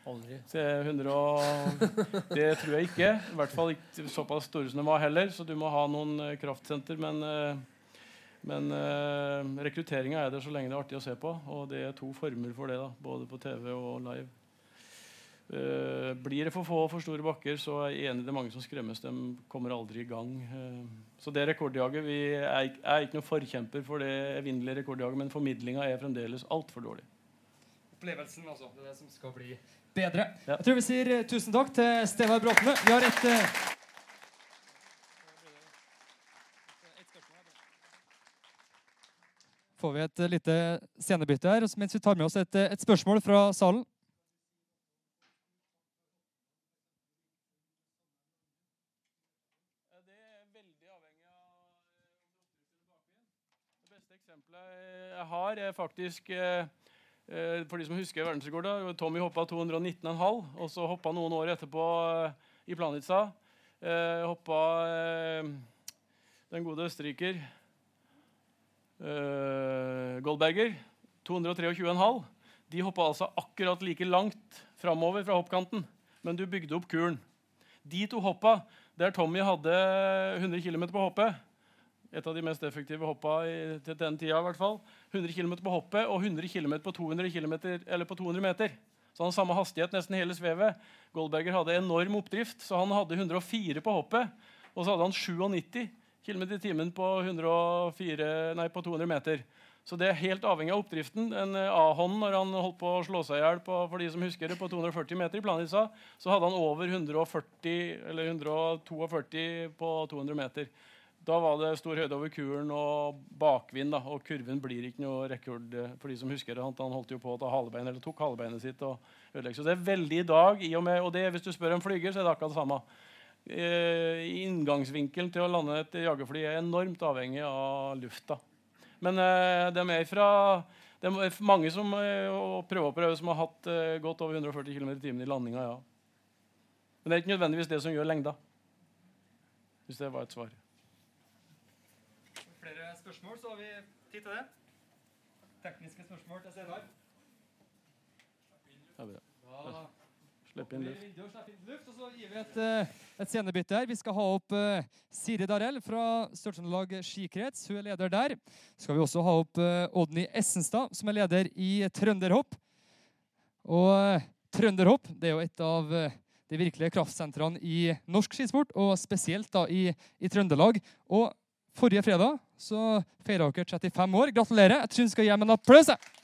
Aldri. til 100 og Det tror jeg ikke. I hvert fall ikke såpass store som de var heller. Så du må ha noen eh, kraftsenter. Men, eh, men rekrutteringa er der så lenge det er artig å se på. Og det er to former for det, da, både på TV og live. Eh, blir det for få og for store bakker, så er jeg enig det er mange som skremmes. De kommer aldri i gang. Uh, så det rekordjaget vi er, er ikke noen forkjemper for det evinnelige rekordjaget, men formidlinga er fremdeles altfor dårlig. Opplevelsen, altså. Det er det som skal bli bedre. Ja. Jeg tror vi sier eh, tusen takk til Steinar Bråtene. Vi har et uh Får vi et lite scenebytte her, mens vi tar med oss et, et spørsmål fra salen. Det er veldig avhengig av Det beste eksempelet jeg har, er faktisk eh, eh, For de som husker verdensrekorden, Tommy hoppa 219,5, og så hoppa noen år etterpå eh, i Planica. Eh, hoppa eh, den gode østerriker eh, Goldberger 223,5. De hoppa altså akkurat like langt framover fra hoppkanten, men du bygde opp kuren. De to hoppa der Tommy hadde 100 km på hoppet, et av de mest effektive hoppa til den tida, i hvert fall. 100 km på hoppet og 100 km på 200, kilometer, på 200 meter. Så han hadde samme hastighet nesten hele svevet. Goldberger hadde enorm oppdrift, så han hadde 104 på hoppet. Og så hadde han 97 km i timen på, 104, nei, på 200 meter. Så det er helt avhengig av oppdriften. En A-hånd når han holdt på å slå seg i hjel på, for de som husker det, på 240 meter i Planica, så hadde han over 140 eller 142 på 200 meter. Da var det stor høyde over kuren og bakvind, og kurven blir ikke noe rekord eh, for de som husker det. Han, holdt jo på å ta halebein, eller tok halebeinet sitt og ødelegge. Så det er veldig i dag, i og med, og det, hvis du spør en flyger, så er det akkurat det samme. Eh, inngangsvinkelen til å lande et jagerfly er enormt avhengig av lufta. Men eh, de er fra det er mange som prøver og prøver, som har hatt eh, godt over 140 km i timen i landinga. ja. Men det er ikke nødvendigvis det som gjør lengda. Hvis det var et svar. Spørsmål, så har vi tid til det. Tekniske spørsmål til Steinar. Da Slipp inn luft. slipper inn luft, og så gir vi et, eh, et scenebytte her. Vi skal ha opp uh, Siri Darell fra Sør-Trøndelag skikrets. Hun er leder der. Så skal vi også ha opp uh, Odny Essenstad, som er leder i Trønderhopp. Og uh, Trønderhopp det er jo et av eh, de virkelige kraftsentrene i norsk skisport, og spesielt da i, i Trøndelag. Og forrige fredag så feira dere 35 år. Gratulerer. Jeg tror vi skal gi dem en applaus. jeg.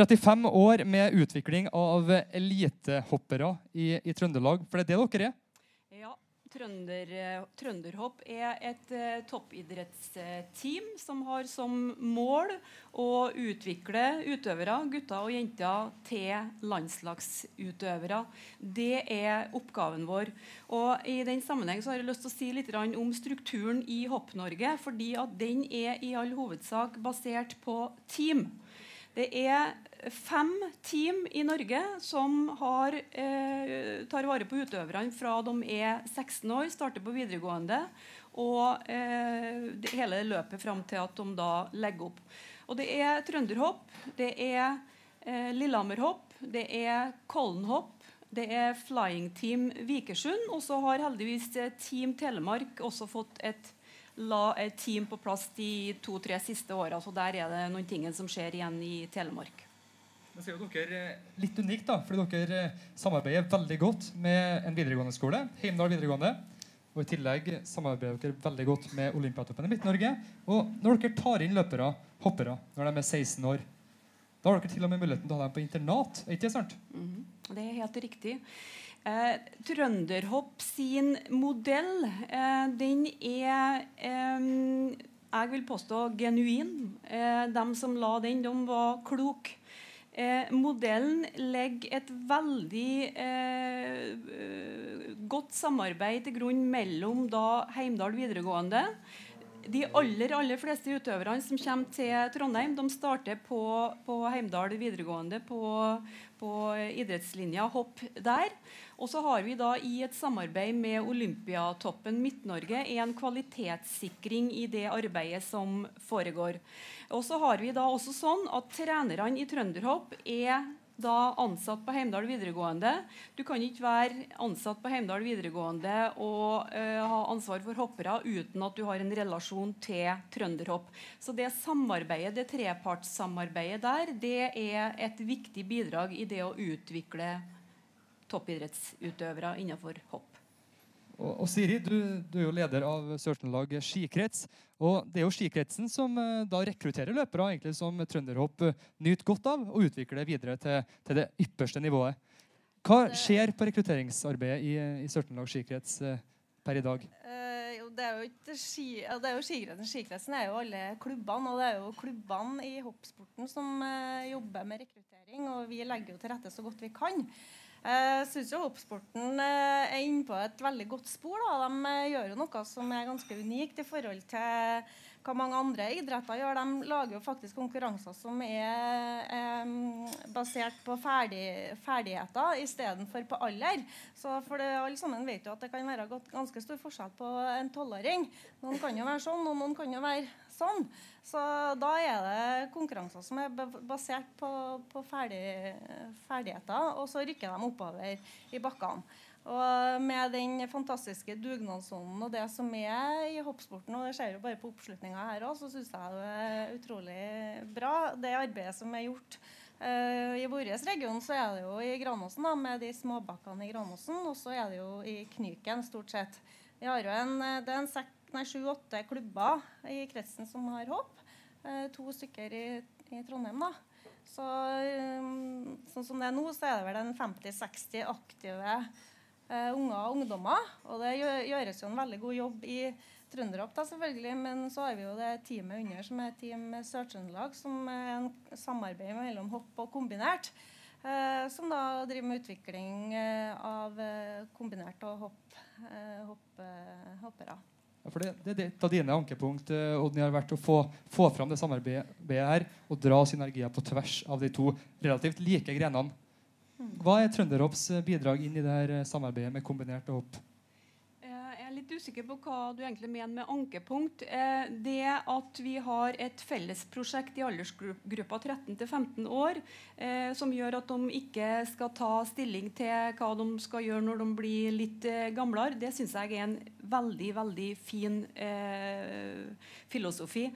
«35 år med utvikling av elitehoppere i, i Trøndelag. For det er det dere er. Trønder, eh, Trønderhopp er et eh, toppidrettsteam som har som mål å utvikle utøvere, gutter og jenter, til landslagsutøvere. Det er oppgaven vår. Og I den sammenheng så har jeg lyst til å si litt om strukturen i Hopp-Norge. fordi at den er i all hovedsak basert på team. Det er fem team i Norge som har, eh, tar vare på utøverne fra de er 16 år, starter på videregående, og eh, det, hele løpet fram til at de da legger opp. Og det er trønderhopp, det er eh, Lillehammerhopp, det er Kollenhopp, Det er Flying Team Vikersund. Og så har heldigvis eh, Team Telemark også fått et, la, et team på plass de to-tre siste åra. Så der er det noen ting som skjer igjen i Telemark. Men så jo dere litt unikt, da, fordi dere eh, samarbeider veldig godt med en videregående skole. Heimdal videregående. Og I tillegg samarbeider dere veldig godt med Olympiatoppen i Midt-Norge. Og når dere tar inn løpere, hoppere, når de er 16 år, da har dere til og med muligheten til å ha dem på internat. Er ikke det sant? Mm, det er helt riktig. Eh, Trønderhopp sin modell, eh, den er eh, Jeg vil påstå genuin. Eh, de som la den, de var kloke. Eh, modellen legger et veldig eh, godt samarbeid til grunn mellom da Heimdal videregående de aller aller fleste utøverne som kommer til Trondheim, de starter på, på Heimdal videregående på, på idrettslinja hopp der. Og så har vi da i et samarbeid med Olympiatoppen Midt-Norge en kvalitetssikring i det arbeidet som foregår. Og så har vi da også sånn at trenerne i trønderhopp er da ansatt på Heimdal videregående. Du kan ikke være ansatt på Heimdal videregående og uh, ha ansvar for hoppere uten at du har en relasjon til trønderhopp. Så det samarbeidet, det trepartssamarbeidet der, det er et viktig bidrag i det å utvikle toppidrettsutøvere innenfor hopp. Og, og Siri, du, du, er jo leder av Sør-Trøndelag skikrets. og Det er jo skikretsen som uh, da rekrutterer løpere egentlig som trønderhopp uh, nyter godt av og utvikler videre til, til, det ypperste nivået. Hva skjer på rekrutteringsarbeidet i, i Sør-Trøndelag skikrets per i dag? det er jo ikke ski, det er jo skikretsen. Skikretsen er jo alle klubbene, og det er jo klubbene i hoppsporten som jobber med rekruttering. Og vi legger jo til rette så godt vi kan. Jeg syns hoppsporten eh, er inne på et veldig godt spor. Da. De eh, gjør jo noe som er ganske unikt i forhold til hva mange andre idretter gjør. De lager jo faktisk konkurranser som er eh, basert på ferdig, ferdigheter istedenfor på alder. Så for det, alle sammen vet jo at det kan være ganske stor forskjell på en tolvåring. Noen kan jo være sånn, og noen kan jo være sånn. Så da er det konkurranser som er basert på, på ferdig, ferdigheter, og så rykker de oppover i bakkene. Og med den fantastiske dugnadsånden og det som er i hoppsporten, og det ser jo bare på oppslutninga her òg, så syns jeg det er utrolig bra, det arbeidet som er gjort. Uh, I vår region så er det jo i Granåsen, da, med de småbakkene i Granåsen. Og så er det jo i Knyken, stort sett. Vi har jo en, det er en sju-åtte klubber i kretsen som har hopp. Eh, to stykker i, i Trondheim. da. Så, um, sånn som det er nå, så er det vel en 50-60 aktive uh, unger og ungdommer. Og det gjøres jo en veldig god jobb i Trønderhopp, da, selvfølgelig. Men så har vi jo det teamet under, som er Team Sør-Trøndelag, som er en samarbeid mellom hopp og kombinert. Uh, som da driver med utvikling uh, av kombinert og hopp, hopp, hoppere. For det, det, er et av dine ankepunkt eh, Odny, har vært å få, få fram det samarbeidet her og dra synergier på tvers av de to relativt like grenene. Mm. Hva er Trønderhopps bidrag inn i det her eh, samarbeidet med kombinert og hopp? Litt usikker på hva du egentlig mener med ankepunkt. Eh, det at vi har et fellesprosjekt i aldersgruppa 13-15 år eh, som gjør at de ikke skal ta stilling til hva de skal gjøre når de blir litt eh, gamlere, det syns jeg er en veldig, veldig fin filosofi.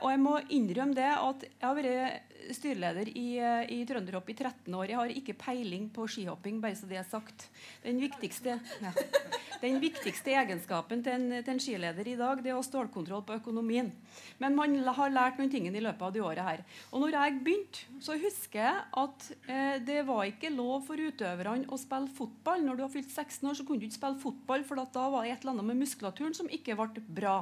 Og jeg må innrømme det at jeg har vært styreleder i, eh, i Trønderhopp i 13 år. Jeg har ikke peiling på skihopping, bare så det er sagt. Den viktigste, ja, den viktigste egenskapen til en, til en, skileder i dag det er å ha stålkontroll på økonomien. Men man har lært noen ting i løpet av de året her. Og når jeg begynte, så husker jeg at eh, det var ikke lov for utøverne å spille fotball. Når du har fylt 16 år, så kunne du ikke spille fotball, for da var det et eller annet med muskulaturen som ikke ble bra.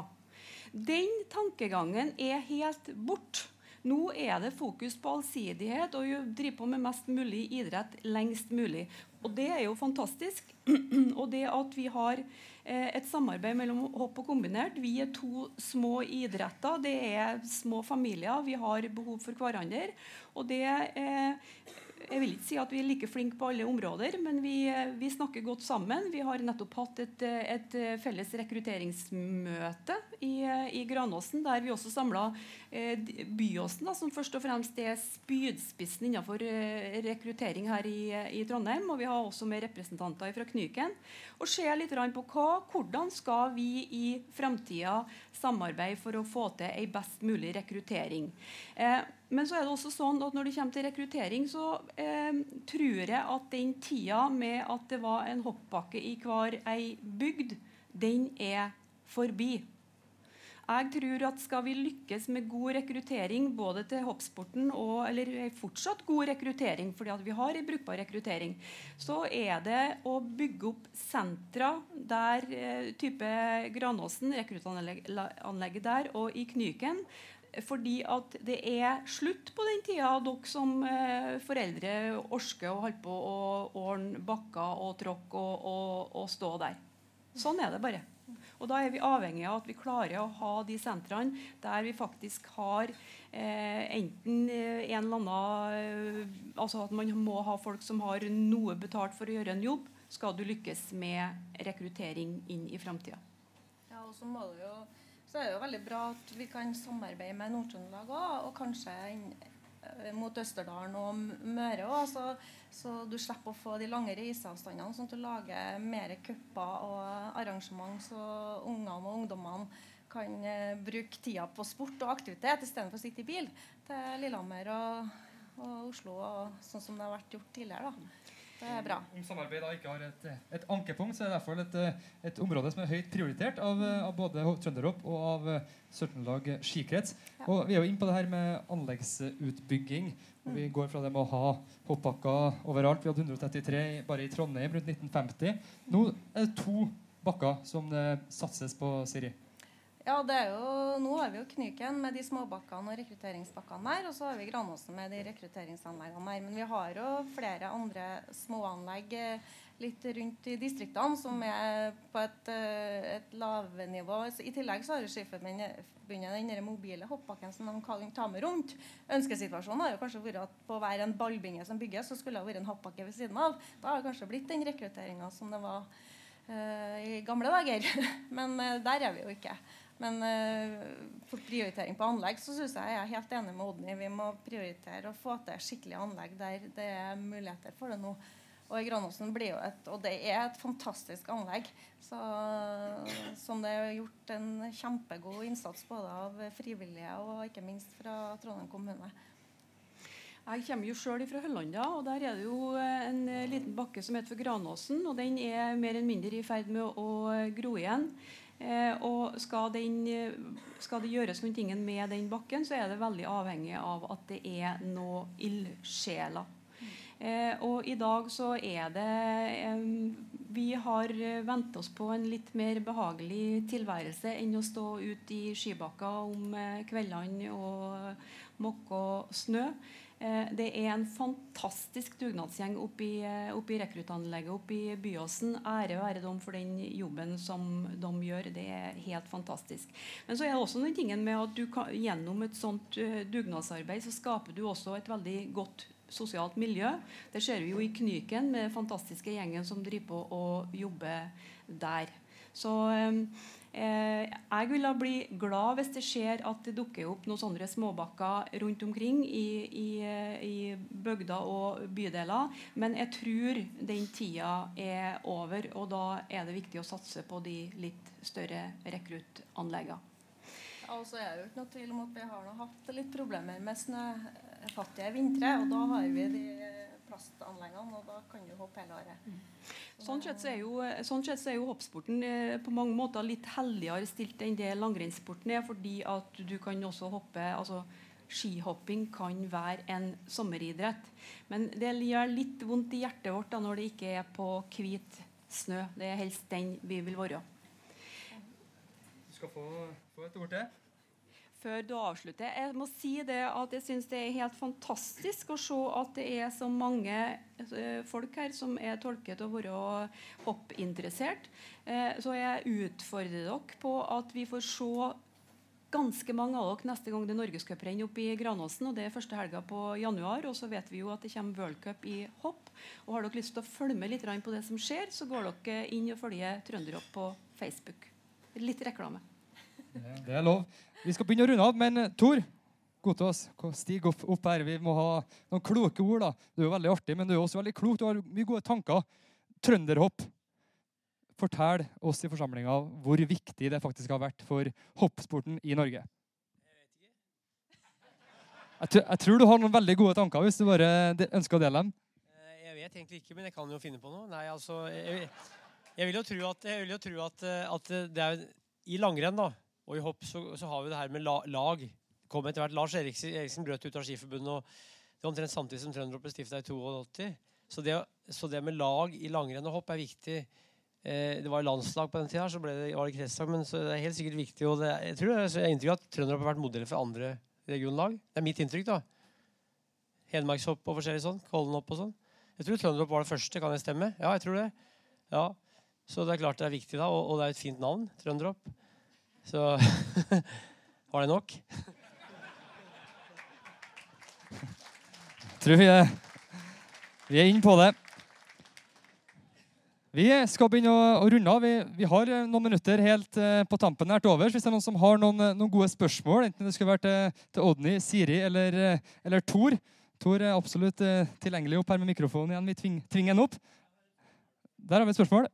Den tankegangen er helt borte. Nå er det fokus på allsidighet og å drive på med mest mulig idrett lengst mulig. Og det er jo fantastisk. (clears throat) og det at vi har eh, et samarbeid mellom hopp og kombinert Vi er to små idretter. Det er små familier. Vi har behov for hverandre. Og det eh, jeg vil ikke si at vi er like flinke på alle områder, men vi, vi snakker godt sammen. Vi har nettopp hatt et, et felles rekrutteringsmøte i, i, Granåsen, der vi også samla eh, Byåsen, da, som først og fremst er spydspissen innenfor eh, rekruttering her i, i, Trondheim. Og vi har også med representanter fra Knyken. Og ser litt på hva, hvordan skal vi i framtida samarbeide for å få til ei best mulig rekruttering. Eh, men så er det også sånn at når det kommer til rekruttering, så eh, tror jeg at den tida med at det var en hoppbakke i hver ei bygd, den er forbi. Jeg tror at Skal vi lykkes med god rekruttering både til hoppsporten og eller fortsatt god rekruttering, fordi vi har en brukbar rekruttering, så er det å bygge opp sentra der eh, type Granåsen, rekruttanlegget der, og i Knyken, fordi at det er slutt på den tida dere som eh, foreldre orker å holde på å ordne bakker og tråkk og, og, og, stå der. Sånn er det bare. Og Da er vi avhengig av at vi klarer å ha de sentrene der vi faktisk har eh, enten en eller annen eh, Altså at man må ha folk som har noe betalt for å gjøre en jobb, skal du lykkes med rekruttering inn i framtida. Ja, og så må det jo så er det jo veldig bra at vi kan samarbeide med Nord-Trøndelag òg, og kanskje eh, mot Østerdalen og Møre òg. Så, så, du slipper å få de lange reiseavstandene, sånn at du lager mer cuper og arrangement, så ungene og ungdommene kan eh, bruke tida på sport og aktivitet istedenfor å sitte i bil til Lillehammer og, og Oslo, og sånn som det har vært gjort tidligere. da. Det er bra. Om samarbeid da ikke har et, et ankepunkt, så er det derfor et, et område som er høyt prioritert av, av både Trønderhopp og av Sør-Trøndelag skikrets. Ja. Og Vi er jo inne på det her med anleggsutbygging. og Vi mm. går fra det med å ha hoppbakker overalt. Vi hadde 133 bare i Trondheim rundt 1950. Nå er det to bakker som det satses på, Siri. Ja, det er jo, Nå har vi jo Knyken med de småbakkene og rekrutteringsbakkene der. Og så har vi Granåsen med de rekrutteringsanleggene der. Men vi har jo flere andre småanlegg eh, litt rundt i distriktene som er på et, lave et lavnivå. I tillegg så har jo Skiforbundet den mobile hoppbakken som de kan ta med rundt. Ønskesituasjonen har jo kanskje vært at på hver en ballbinge som bygges, så skulle det vært en hoppbakke ved siden av. Da har det kanskje blitt den rekrutteringa som det var uh, i gamle dager. (laughs) Men der er vi jo ikke. Men uh, for prioritering på anlegg så synes jeg jeg er helt enig med Odny. Vi må prioritere å få til skikkelige anlegg der det er muligheter for det nå. Og Granåsen blir jo et Og det er et fantastisk anlegg. Så, som det er gjort en kjempegod innsats både av frivillige og ikke minst fra Trondheim kommune. Jeg kommer jo sjøl fra Høllanda, og der er det jo en liten bakke som heter for Granåsen. og Den er mer eller mindre i ferd med å gro igjen. Eh, og skal, den, skal, det gjøres noen ting med den bakken, så er det veldig avhengig av at det er noe ildsjeler. Eh, og i dag så er det Vi har vent oss på en litt mer behagelig tilværelse enn å stå ute i skybakka om eh, kveldene og måke snø. Eh, det er en fantastisk dugnadsgjeng oppe i, eh, oppe i rekruttanlegget oppe i Byåsen. Ære være dem for den jobben som de gjør. Det er helt fantastisk. Men så er det også noen ting med at du kan, gjennom et sånt dugnadsarbeid så skaper du også et veldig godt sosialt miljø. Det ser vi jo i Knyken med den fantastiske gjengen som driver på og jobber der. Så um, Eh, jeg ville bli glad hvis det skjer at det dukker opp noen sånne småbakker rundt omkring i, i, i bygder og bydeler. Men jeg tror den tida er over, og da er det viktig å satse på de litt større rekruttanleggene. Altså, er det jo ikke noe tvil om at vi har hatt litt problemer med snøfattige vintre. Og da har vi de plastanleggene, og da kan du hoppe hele året. Mm. Sånn sett så er jo, sånn sett så er jo hoppsporten eh, på mange måter litt heldigere stilt enn det langrennssporten er, fordi at du kan også hoppe altså Skihopping kan være en sommeridrett. Men det gjør litt vondt i hjertet vårt da når det ikke er på hvit snø. Det er helst den vi vil være. Du skal få, få et ord til før du avslutter. Jeg må si det at jeg syns det er helt fantastisk å se at det er så mange eh, folk her som er tolket å være hoppinteressert. Eh, så jeg utfordrer dere på at vi får se ganske mange av dere neste gang det er norgescuprenn oppe i Granåsen. og Det er første helga på januar. Og så vet vi jo at det kommer worldcup i hopp. Og Har dere lyst til å følge med litt på det som skjer, så går dere inn og følger Trønderhopp på Facebook. Litt reklame. Det er lov. Vi skal begynne å runde av, men Tor oss. stig opp, opp, her. Vi må ha noen kloke ord. da. Du er veldig artig, men du er også veldig klok. Du har mye gode tanker. Trønderhopp. Fortell oss i forsamlinga hvor viktig det faktisk har vært for hoppsporten i Norge. Jeg, jeg tror du har noen veldig gode tanker hvis du bare ønsker å dele dem. Eh, jeg vet egentlig ikke, men jeg kan jo finne på noe. Nei, altså, jeg, jeg vil jo tro at, jo tro at, at det er i langrenn da, og i hopp så, så har vi det her med la, lag. Kom etter hvert. Lars Eriksen, Eriksen brøt ut av Skiforbundet og det var omtrent samtidig som Trønderhopp ble stifta i 82. Så det, så det, med lag i langrenn og hopp er viktig. Eh, det var landslag på den tida, så ble det, var det kretslag. Men det er helt sikkert viktig. Og det, jeg tror jeg har inntrykk at Trønderhopp har vært modell for andre regionlag. Det er mitt inntrykk. da. Hedmarkshopp og forskjellig sånn. Kollenhopp og sånn. Jeg tror Trønderhopp var det første. Kan det stemme? Ja, jeg tror det. Ja. Så det er klart det er viktig, da. Og, og det er et fint navn. Trønderhopp. Så (laughs) var det nok? tror vi er, vi er inne på det. Vi skal begynne å, å runde av. Vi, vi, har eh, noen minutter helt uh, på tampen her til overs. Hvis det er noen som har noen, eh, noen gode spørsmål, enten det skulle vært til, til Odny, Siri eller, eller Tor. Tor er absolutt uh, tilgjengelig opp her med mikrofonen igjen. Vi tving, tvinger den opp. Der har vi et spørsmål.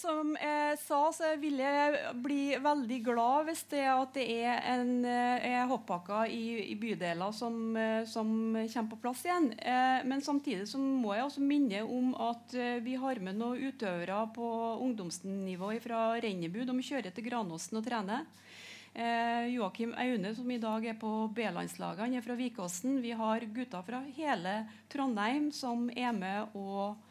Som jeg sa, så vil jeg bli veldig glad hvis det, at det er en eh, er i, i, bydeler som, eh, som, kommer på plass igjen. Men samtidig så må jeg også minne om at vi har med noen utøvere på ungdomsnivå fra Rennebu. De kjører til Granåsen og trener. Eh, Joakim Aune, som i dag er på B-landslaget, han er fra Vikåsen. Vi har gutter fra hele Trondheim som er med og eh,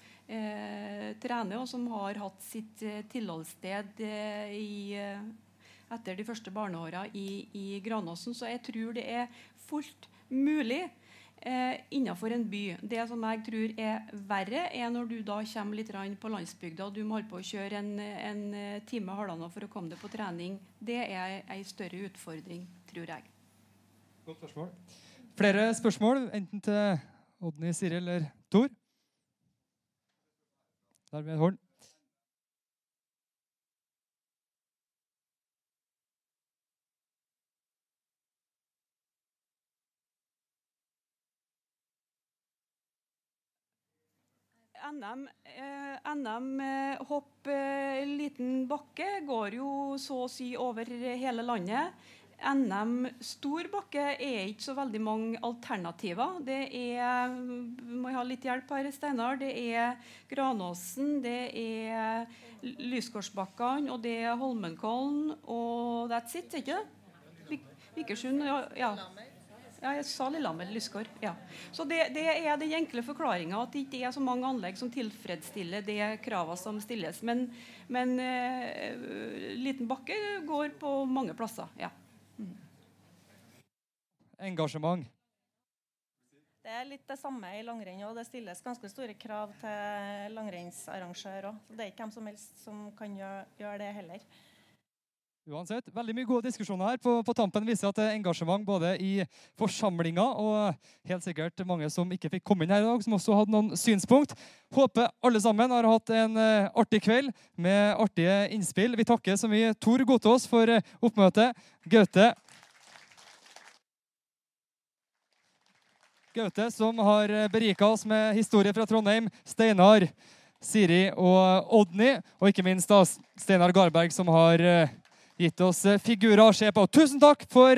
trener, og som har hatt sitt eh, tilholdssted eh, i, eh, etter de første barneåra i, i, Granåsen. Så jeg tror det er fullt mulig eh, innenfor en by. Det som jeg tror er verre, er når du da kommer litt på landsbygda og du må holde på å kjøre en, en time halvannen for å komme deg på trening. Det er en større utfordring, tror jeg. Godt spørsmål. Flere spørsmål, enten til Odny, Siri eller Tor? Der et Horn. NM, eh, NM eh, hopp eh, liten bakke går jo så å si over hele landet. NM stor bakke er ikke så veldig mange alternativer. Det er må jeg ha litt hjelp her, Steinar, det er Granåsen, det er Lyskorsbakkene, og det er Holmenkollen, og that's it, ikke det? Vikersund ja, ja. ja, jeg sa Lillehammer. Lyskår. Ja. Så det, det, er den enkle forklaringa at det ikke er så mange anlegg som tilfredsstiller de kravene som stilles. Men, men uh, liten bakke går på mange plasser. ja engasjement? Det er litt det samme i langrenn òg. Det stilles ganske store krav til langrennsarrangør òg. Det er ikke hvem som helst som kan gjøre, det heller. Uansett, veldig mye gode diskusjoner her. På, på tampen viser at det er engasjement både i forsamlinga og helt sikkert mange som ikke fikk komme inn her i dag, som også hadde noen synspunkt. Håper alle sammen har hatt en uh, artig kveld med artige innspill. Vi takker så mye Tor Gotaas for uh, oppmøtet. Gaute Gaute, som har eh, berika oss med historie fra Trondheim. Steinar, Siri og Odny. Og ikke minst da Steinar Garberg, som har eh, gitt oss eh, figurer å se på. Tusen takk for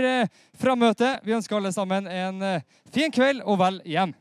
frammøtet. Vi ønsker alle sammen en fin kveld og vel hjem.